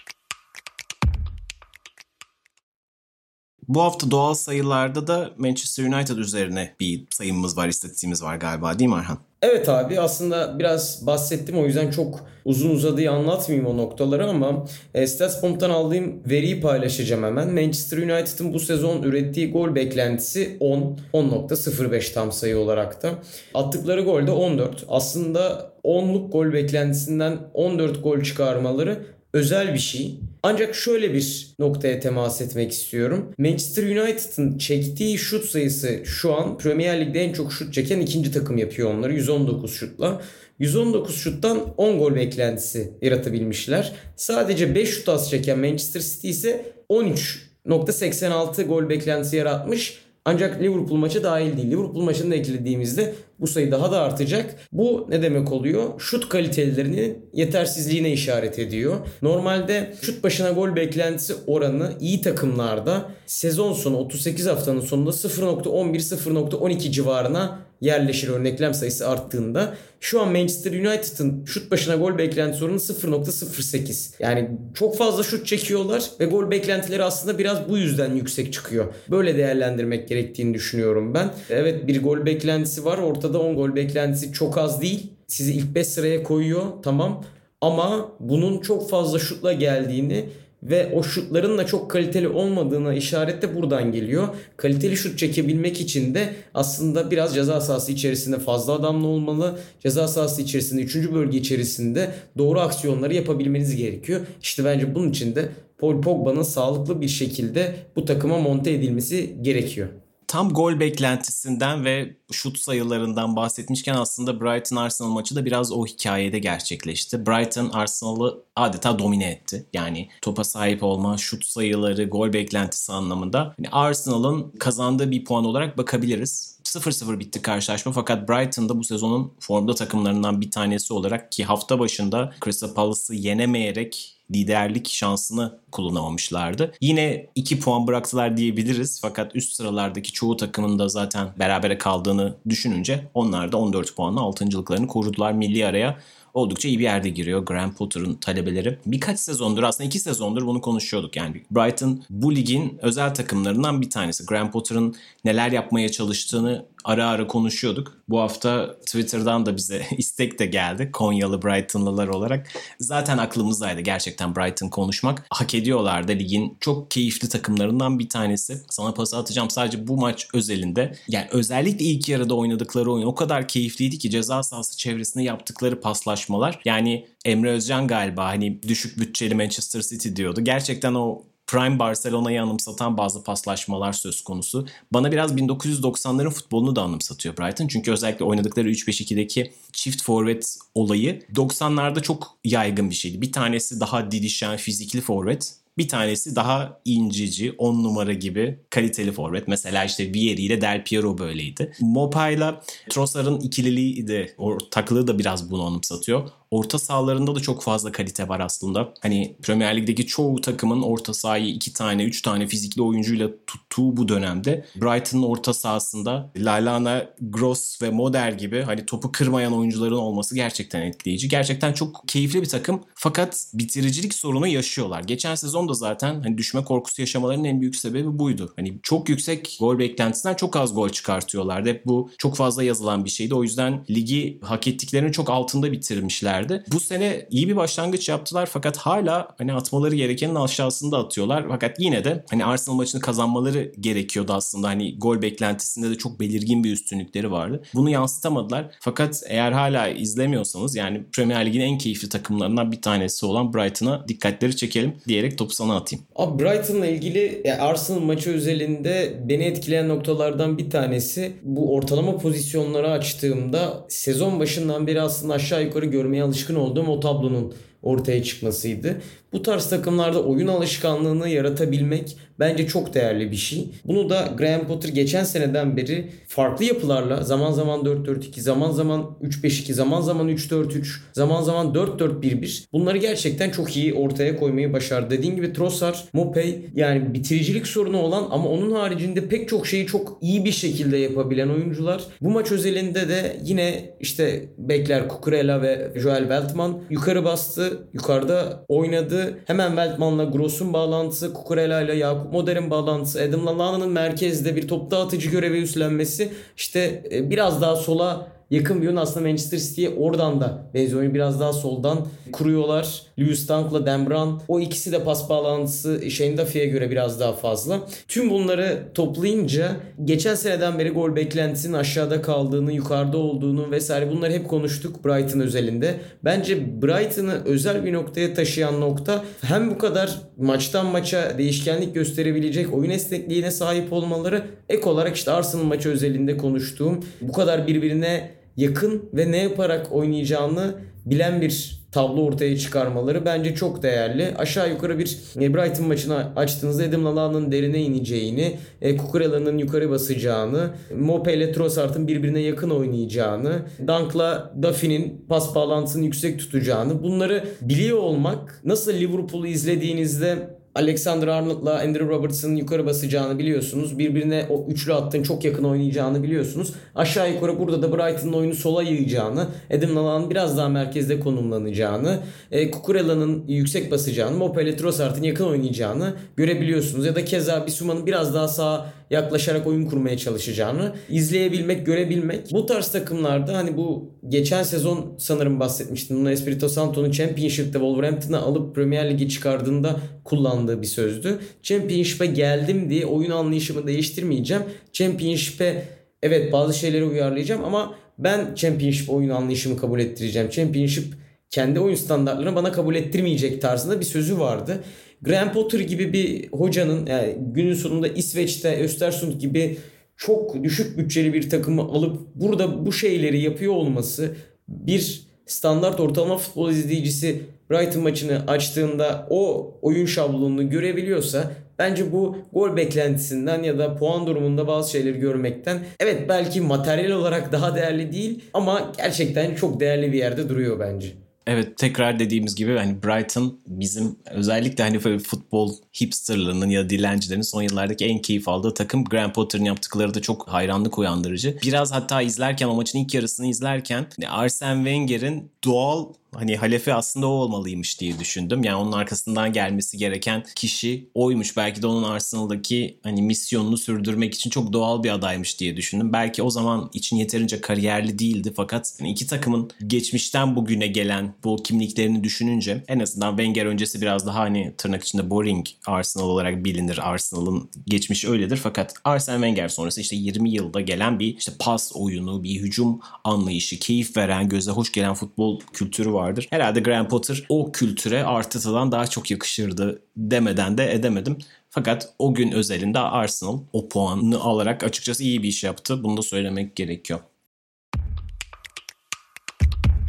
Bu hafta doğal sayılarda da Manchester United üzerine bir sayımız var, istatistiğimiz var galiba değil mi Arhan? Evet abi aslında biraz bahsettim o yüzden çok uzun uzadığı anlatmayayım o noktaları ama e, Statsbomb'dan aldığım veriyi paylaşacağım hemen. Manchester United'ın bu sezon ürettiği gol beklentisi 10. 10.05 tam sayı olarak da. Attıkları gol de 14. Aslında 10'luk gol beklentisinden 14 gol çıkarmaları özel bir şey. Ancak şöyle bir noktaya temas etmek istiyorum. Manchester United'ın çektiği şut sayısı şu an Premier Lig'de en çok şut çeken ikinci takım yapıyor onları 119 şutla. 119 şuttan 10 gol beklentisi yaratabilmişler. Sadece 5 şut az çeken Manchester City ise 13.86 gol beklentisi yaratmış. Ancak Liverpool maçı dahil değil. Liverpool maçını da eklediğimizde bu sayı daha da artacak. Bu ne demek oluyor? Şut kalitelerinin yetersizliğine işaret ediyor. Normalde şut başına gol beklentisi oranı iyi takımlarda sezon sonu 38 haftanın sonunda 0.11-0.12 civarına yerleşir örneklem sayısı arttığında. Şu an Manchester United'ın şut başına gol beklentisi oranı 0.08. Yani çok fazla şut çekiyorlar ve gol beklentileri aslında biraz bu yüzden yüksek çıkıyor. Böyle değerlendirmek gerektiğini düşünüyorum ben. Evet bir gol beklentisi var. Ortada 10 gol beklentisi çok az değil. Sizi ilk 5 sıraya koyuyor tamam. Ama bunun çok fazla şutla geldiğini ve o şutların da çok kaliteli olmadığına işaret de buradan geliyor. Kaliteli şut çekebilmek için de aslında biraz ceza sahası içerisinde fazla adamlı olmalı. Ceza sahası içerisinde 3. bölge içerisinde doğru aksiyonları yapabilmeniz gerekiyor. İşte bence bunun için de Paul Pogba'nın sağlıklı bir şekilde bu takıma monte edilmesi gerekiyor tam gol beklentisinden ve şut sayılarından bahsetmişken aslında Brighton Arsenal maçı da biraz o hikayede gerçekleşti. Brighton Arsenal'ı adeta domine etti. Yani topa sahip olma, şut sayıları, gol beklentisi anlamında. Yani Arsenal'ın kazandığı bir puan olarak bakabiliriz. 0-0 bitti karşılaşma fakat Brighton da bu sezonun formda takımlarından bir tanesi olarak ki hafta başında Crystal Palace'ı yenemeyerek liderlik şansını kullanamamışlardı. Yine 2 puan bıraktılar diyebiliriz fakat üst sıralardaki çoğu takımın da zaten berabere kaldığını düşününce onlar da 14 puanla 6.lıklarını korudular milli araya oldukça iyi bir yerde giriyor Graham Potter'ın talebeleri. Birkaç sezondur aslında iki sezondur bunu konuşuyorduk. Yani Brighton bu ligin özel takımlarından bir tanesi. Graham Potter'ın neler yapmaya çalıştığını ara ara konuşuyorduk. Bu hafta Twitter'dan da bize istek de geldi. Konyalı Brightonlılar olarak. Zaten aklımızdaydı gerçekten Brighton konuşmak. Hak ediyorlardı. Ligin çok keyifli takımlarından bir tanesi. Sana pas atacağım sadece bu maç özelinde. Yani özellikle ilk yarıda oynadıkları oyun o kadar keyifliydi ki ceza sahası çevresinde yaptıkları paslaşmalar. Yani Emre Özcan galiba hani düşük bütçeli Manchester City diyordu. Gerçekten o Prime Barcelona'yı anımsatan bazı paslaşmalar söz konusu. Bana biraz 1990'ların futbolunu da anımsatıyor Brighton. Çünkü özellikle oynadıkları 3-5-2'deki çift forvet olayı 90'larda çok yaygın bir şeydi. Bir tanesi daha didişen fizikli forvet. Bir tanesi daha incici, 10 numara gibi kaliteli forvet. Mesela işte Vieri ile Del Piero böyleydi. Mopa ile Trossard'ın ikililiği de, ortaklığı da biraz bunu anımsatıyor. Orta sahalarında da çok fazla kalite var aslında. Hani Premier Lig'deki çoğu takımın orta sahayı iki tane, üç tane fizikli oyuncuyla tuttuğu bu dönemde Brighton'ın orta sahasında Lallana, Gross ve Moder gibi hani topu kırmayan oyuncuların olması gerçekten etkileyici. Gerçekten çok keyifli bir takım fakat bitiricilik sorunu yaşıyorlar. Geçen sezon da zaten hani düşme korkusu yaşamalarının en büyük sebebi buydu. Hani çok yüksek gol beklentisinden çok az gol çıkartıyorlardı. Hep bu çok fazla yazılan bir şeydi. O yüzden ligi hak ettiklerinin çok altında bitirmişler etmişlerdi. Bu sene iyi bir başlangıç yaptılar fakat hala hani atmaları gerekenin aşağısında atıyorlar. Fakat yine de hani Arsenal maçını kazanmaları gerekiyordu aslında. Hani gol beklentisinde de çok belirgin bir üstünlükleri vardı. Bunu yansıtamadılar. Fakat eğer hala izlemiyorsanız yani Premier Lig'in en keyifli takımlarından bir tanesi olan Brighton'a dikkatleri çekelim diyerek topu sana atayım. Abi Brighton'la ilgili Arsenal maçı özelinde beni etkileyen noktalardan bir tanesi bu ortalama pozisyonları açtığımda sezon başından beri aslında aşağı yukarı görmeye alışkın olduğum o tablonun ortaya çıkmasıydı. Bu tarz takımlarda oyun alışkanlığını yaratabilmek bence çok değerli bir şey. Bunu da Graham Potter geçen seneden beri farklı yapılarla zaman zaman 4-4-2, zaman zaman 3-5-2, zaman zaman 3-4-3, zaman zaman 4-4-1-1 bunları gerçekten çok iyi ortaya koymayı başardı. Dediğim gibi Trossard, Mopey yani bitiricilik sorunu olan ama onun haricinde pek çok şeyi çok iyi bir şekilde yapabilen oyuncular. Bu maç özelinde de yine işte bekler Kukurela ve Joel Weltman yukarı bastı. Yukarıda oynadı. Hemen Weltman'la Gross'un bağlantısı, Kukurela ile Yakup Moder'in bağlantısı, Adam Lallana'nın merkezde bir top dağıtıcı görevi üstlenmesi işte e, biraz daha sola yakın bir oyun aslında Manchester City'ye oradan da benziyor. Biraz daha soldan kuruyorlar. Lewis Dunk'la Dan Brown. O ikisi de pas bağlantısı Shane Duffy'ye göre biraz daha fazla. Tüm bunları toplayınca geçen seneden beri gol beklentisinin aşağıda kaldığını, yukarıda olduğunu vesaire bunları hep konuştuk Brighton özelinde. Bence Brighton'ı özel bir noktaya taşıyan nokta hem bu kadar maçtan maça değişkenlik gösterebilecek oyun esnekliğine sahip olmaları ek olarak işte Arsenal maçı özelinde konuştuğum bu kadar birbirine yakın ve ne yaparak oynayacağını bilen bir tablo ortaya çıkarmaları bence çok değerli. Aşağı yukarı bir e, Brighton maçını açtığınızda Adam Lalla'nın derine ineceğini, e, Kukurela'nın yukarı basacağını, Mope ile Trossard'ın birbirine yakın oynayacağını, Dunk'la Duffy'nin pas bağlantısını yüksek tutacağını bunları biliyor olmak nasıl Liverpool'u izlediğinizde Alexander Arnold'la Andrew Robertson'ın yukarı basacağını biliyorsunuz. Birbirine o üçlü hattın çok yakın oynayacağını biliyorsunuz. Aşağı yukarı burada da Brighton'ın oyunu sola yığacağını, Adam Lalla'nın biraz daha merkezde konumlanacağını, e, Kukurella'nın yüksek basacağını, Mopele Trossard'ın yakın oynayacağını görebiliyorsunuz. Ya da keza Bissouma'nın biraz daha sağa yaklaşarak oyun kurmaya çalışacağını izleyebilmek, görebilmek. Bu tarz takımlarda hani bu geçen sezon sanırım bahsetmiştim. Bunu Espirito Santo'nun Championship'te Wolverhampton'a alıp Premier Ligi çıkardığında kullandığı bir sözdü. Championship'e geldim diye oyun anlayışımı değiştirmeyeceğim. Championship'e evet bazı şeyleri uyarlayacağım ama ben Championship oyun anlayışımı kabul ettireceğim. Championship kendi oyun standartlarını bana kabul ettirmeyecek tarzında bir sözü vardı. Graham Potter gibi bir hocanın yani günün sonunda İsveç'te Östersund gibi çok düşük bütçeli bir takımı alıp burada bu şeyleri yapıyor olması bir standart ortalama futbol izleyicisi Brighton maçını açtığında o oyun şablonunu görebiliyorsa bence bu gol beklentisinden ya da puan durumunda bazı şeyleri görmekten evet belki materyal olarak daha değerli değil ama gerçekten çok değerli bir yerde duruyor bence. Evet tekrar dediğimiz gibi hani Brighton bizim özellikle hani böyle futbol hipsterlarının ya dilencilerin son yıllardaki en keyif aldığı takım. Graham Potter'ın yaptıkları da çok hayranlık uyandırıcı. Biraz hatta izlerken o maçın ilk yarısını izlerken Arsene Wenger'in doğal hani halefi aslında o olmalıymış diye düşündüm. Yani onun arkasından gelmesi gereken kişi oymuş. Belki de onun Arsenal'daki hani misyonunu sürdürmek için çok doğal bir adaymış diye düşündüm. Belki o zaman için yeterince kariyerli değildi fakat hani iki takımın geçmişten bugüne gelen bu kimliklerini düşününce en azından Wenger öncesi biraz daha hani tırnak içinde boring Arsenal olarak bilinir. Arsenal'ın geçmişi öyledir fakat Arsene Wenger sonrası işte 20 yılda gelen bir işte pas oyunu, bir hücum anlayışı, keyif veren, göze hoş gelen futbol kültürü vardır. Herhalde Graham Potter o kültüre Arteta'dan daha çok yakışırdı demeden de edemedim. Fakat o gün özelinde Arsenal o puanını alarak açıkçası iyi bir iş yaptı. Bunu da söylemek gerekiyor.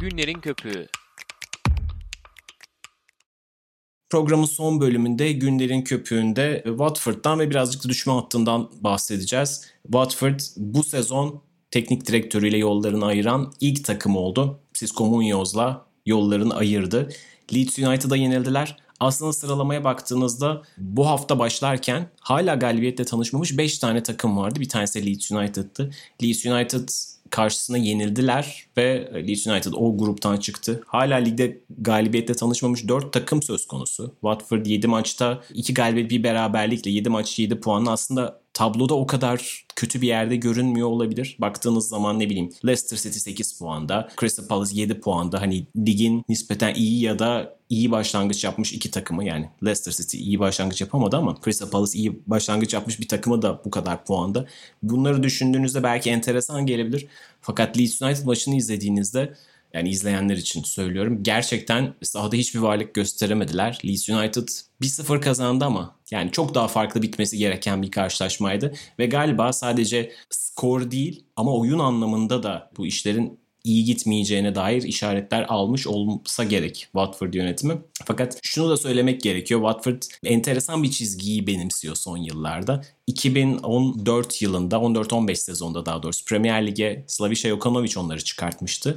Günlerin köpüğü Programın son bölümünde günlerin köpüğünde Watford'dan ve birazcık da düşme hattından bahsedeceğiz. Watford bu sezon teknik direktörüyle yollarını ayıran ilk takım oldu. Cisco Munoz'la yollarını ayırdı. Leeds United'a yenildiler. Aslında sıralamaya baktığınızda bu hafta başlarken hala galibiyetle tanışmamış 5 tane takım vardı. Bir tanesi Leeds United'tı. Leeds United karşısına yenildiler ve Leeds United o gruptan çıktı. Hala ligde galibiyetle tanışmamış 4 takım söz konusu. Watford 7 maçta 2 galibiyet bir beraberlikle 7 maç 7 puanla aslında tabloda o kadar kötü bir yerde görünmüyor olabilir. Baktığınız zaman ne bileyim Leicester City 8 puanda, Crystal Palace 7 puanda. Hani ligin nispeten iyi ya da iyi başlangıç yapmış iki takımı yani Leicester City iyi başlangıç yapamadı ama Crystal Palace iyi başlangıç yapmış bir takımı da bu kadar puanda. Bunları düşündüğünüzde belki enteresan gelebilir. Fakat Leeds United maçını izlediğinizde yani izleyenler için söylüyorum. Gerçekten sahada hiçbir varlık gösteremediler. Leeds United 1-0 kazandı ama yani çok daha farklı bitmesi gereken bir karşılaşmaydı. Ve galiba sadece skor değil ama oyun anlamında da bu işlerin iyi gitmeyeceğine dair işaretler almış olsa gerek Watford yönetimi. Fakat şunu da söylemek gerekiyor. Watford enteresan bir çizgiyi benimsiyor son yıllarda. 2014 yılında, 14-15 sezonda daha doğrusu Premier Lig'e Slavisha Jokanovic onları çıkartmıştı.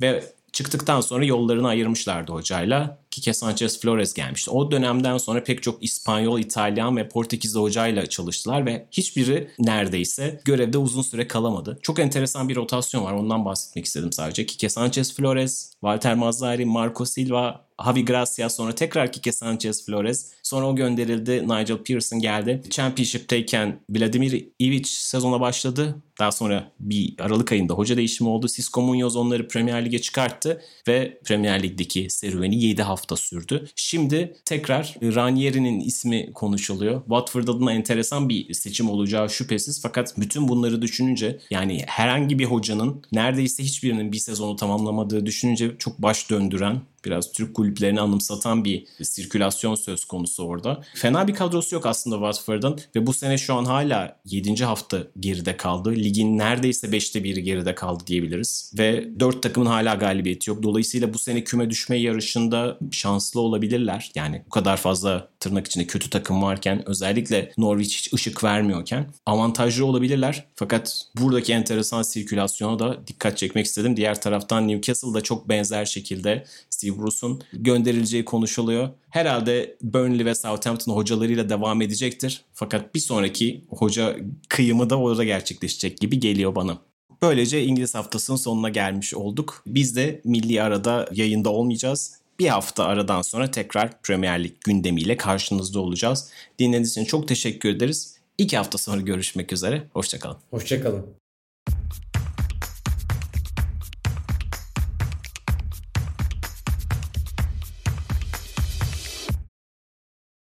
Ve çıktıktan sonra yollarını ayırmışlardı hocayla. Kike Sanchez Flores gelmişti. O dönemden sonra pek çok İspanyol, İtalyan ve Portekizli hocayla çalıştılar ve hiçbiri neredeyse görevde uzun süre kalamadı. Çok enteresan bir rotasyon var. Ondan bahsetmek istedim sadece. Kike Sanchez Flores, Walter Mazzari, Marco Silva, Javi Gracia sonra tekrar Kike Sanchez Flores. Sonra o gönderildi. Nigel Pearson geldi. Championship'teyken Vladimir Ivic sezona başladı. Daha sonra bir Aralık ayında hoca değişimi oldu. Cisco Munoz onları Premier Lig'e çıkarttı ve Premier Lig'deki serüveni 7 hafta sürdü. Şimdi tekrar Ranieri'nin ismi konuşuluyor. Watford adına enteresan bir seçim olacağı şüphesiz fakat bütün bunları düşününce yani herhangi bir hocanın neredeyse hiçbirinin bir sezonu tamamlamadığı düşününce çok baş döndüren biraz Türk kulüplerini anımsatan bir sirkülasyon söz konusu orada. Fena bir kadrosu yok aslında Watford'ın ve bu sene şu an hala 7. hafta geride kaldı. Ligin neredeyse 5'te 1'i geride kaldı diyebiliriz. Ve 4 takımın hala galibiyeti yok. Dolayısıyla bu sene küme düşme yarışında şanslı olabilirler. Yani bu kadar fazla tırnak içinde kötü takım varken özellikle Norwich hiç ışık vermiyorken avantajlı olabilirler. Fakat buradaki enteresan sirkülasyona da dikkat çekmek istedim. Diğer taraftan Newcastle da çok benzer şekilde Steve gönderileceği konuşuluyor. Herhalde Burnley ve Southampton hocalarıyla devam edecektir. Fakat bir sonraki hoca kıyımı da orada gerçekleşecek gibi geliyor bana. Böylece İngiliz haftasının sonuna gelmiş olduk. Biz de milli arada yayında olmayacağız. Bir hafta aradan sonra tekrar Premier Lig gündemiyle karşınızda olacağız. Dinlediğiniz için çok teşekkür ederiz. İki hafta sonra görüşmek üzere. Hoşçakalın. Hoşçakalın.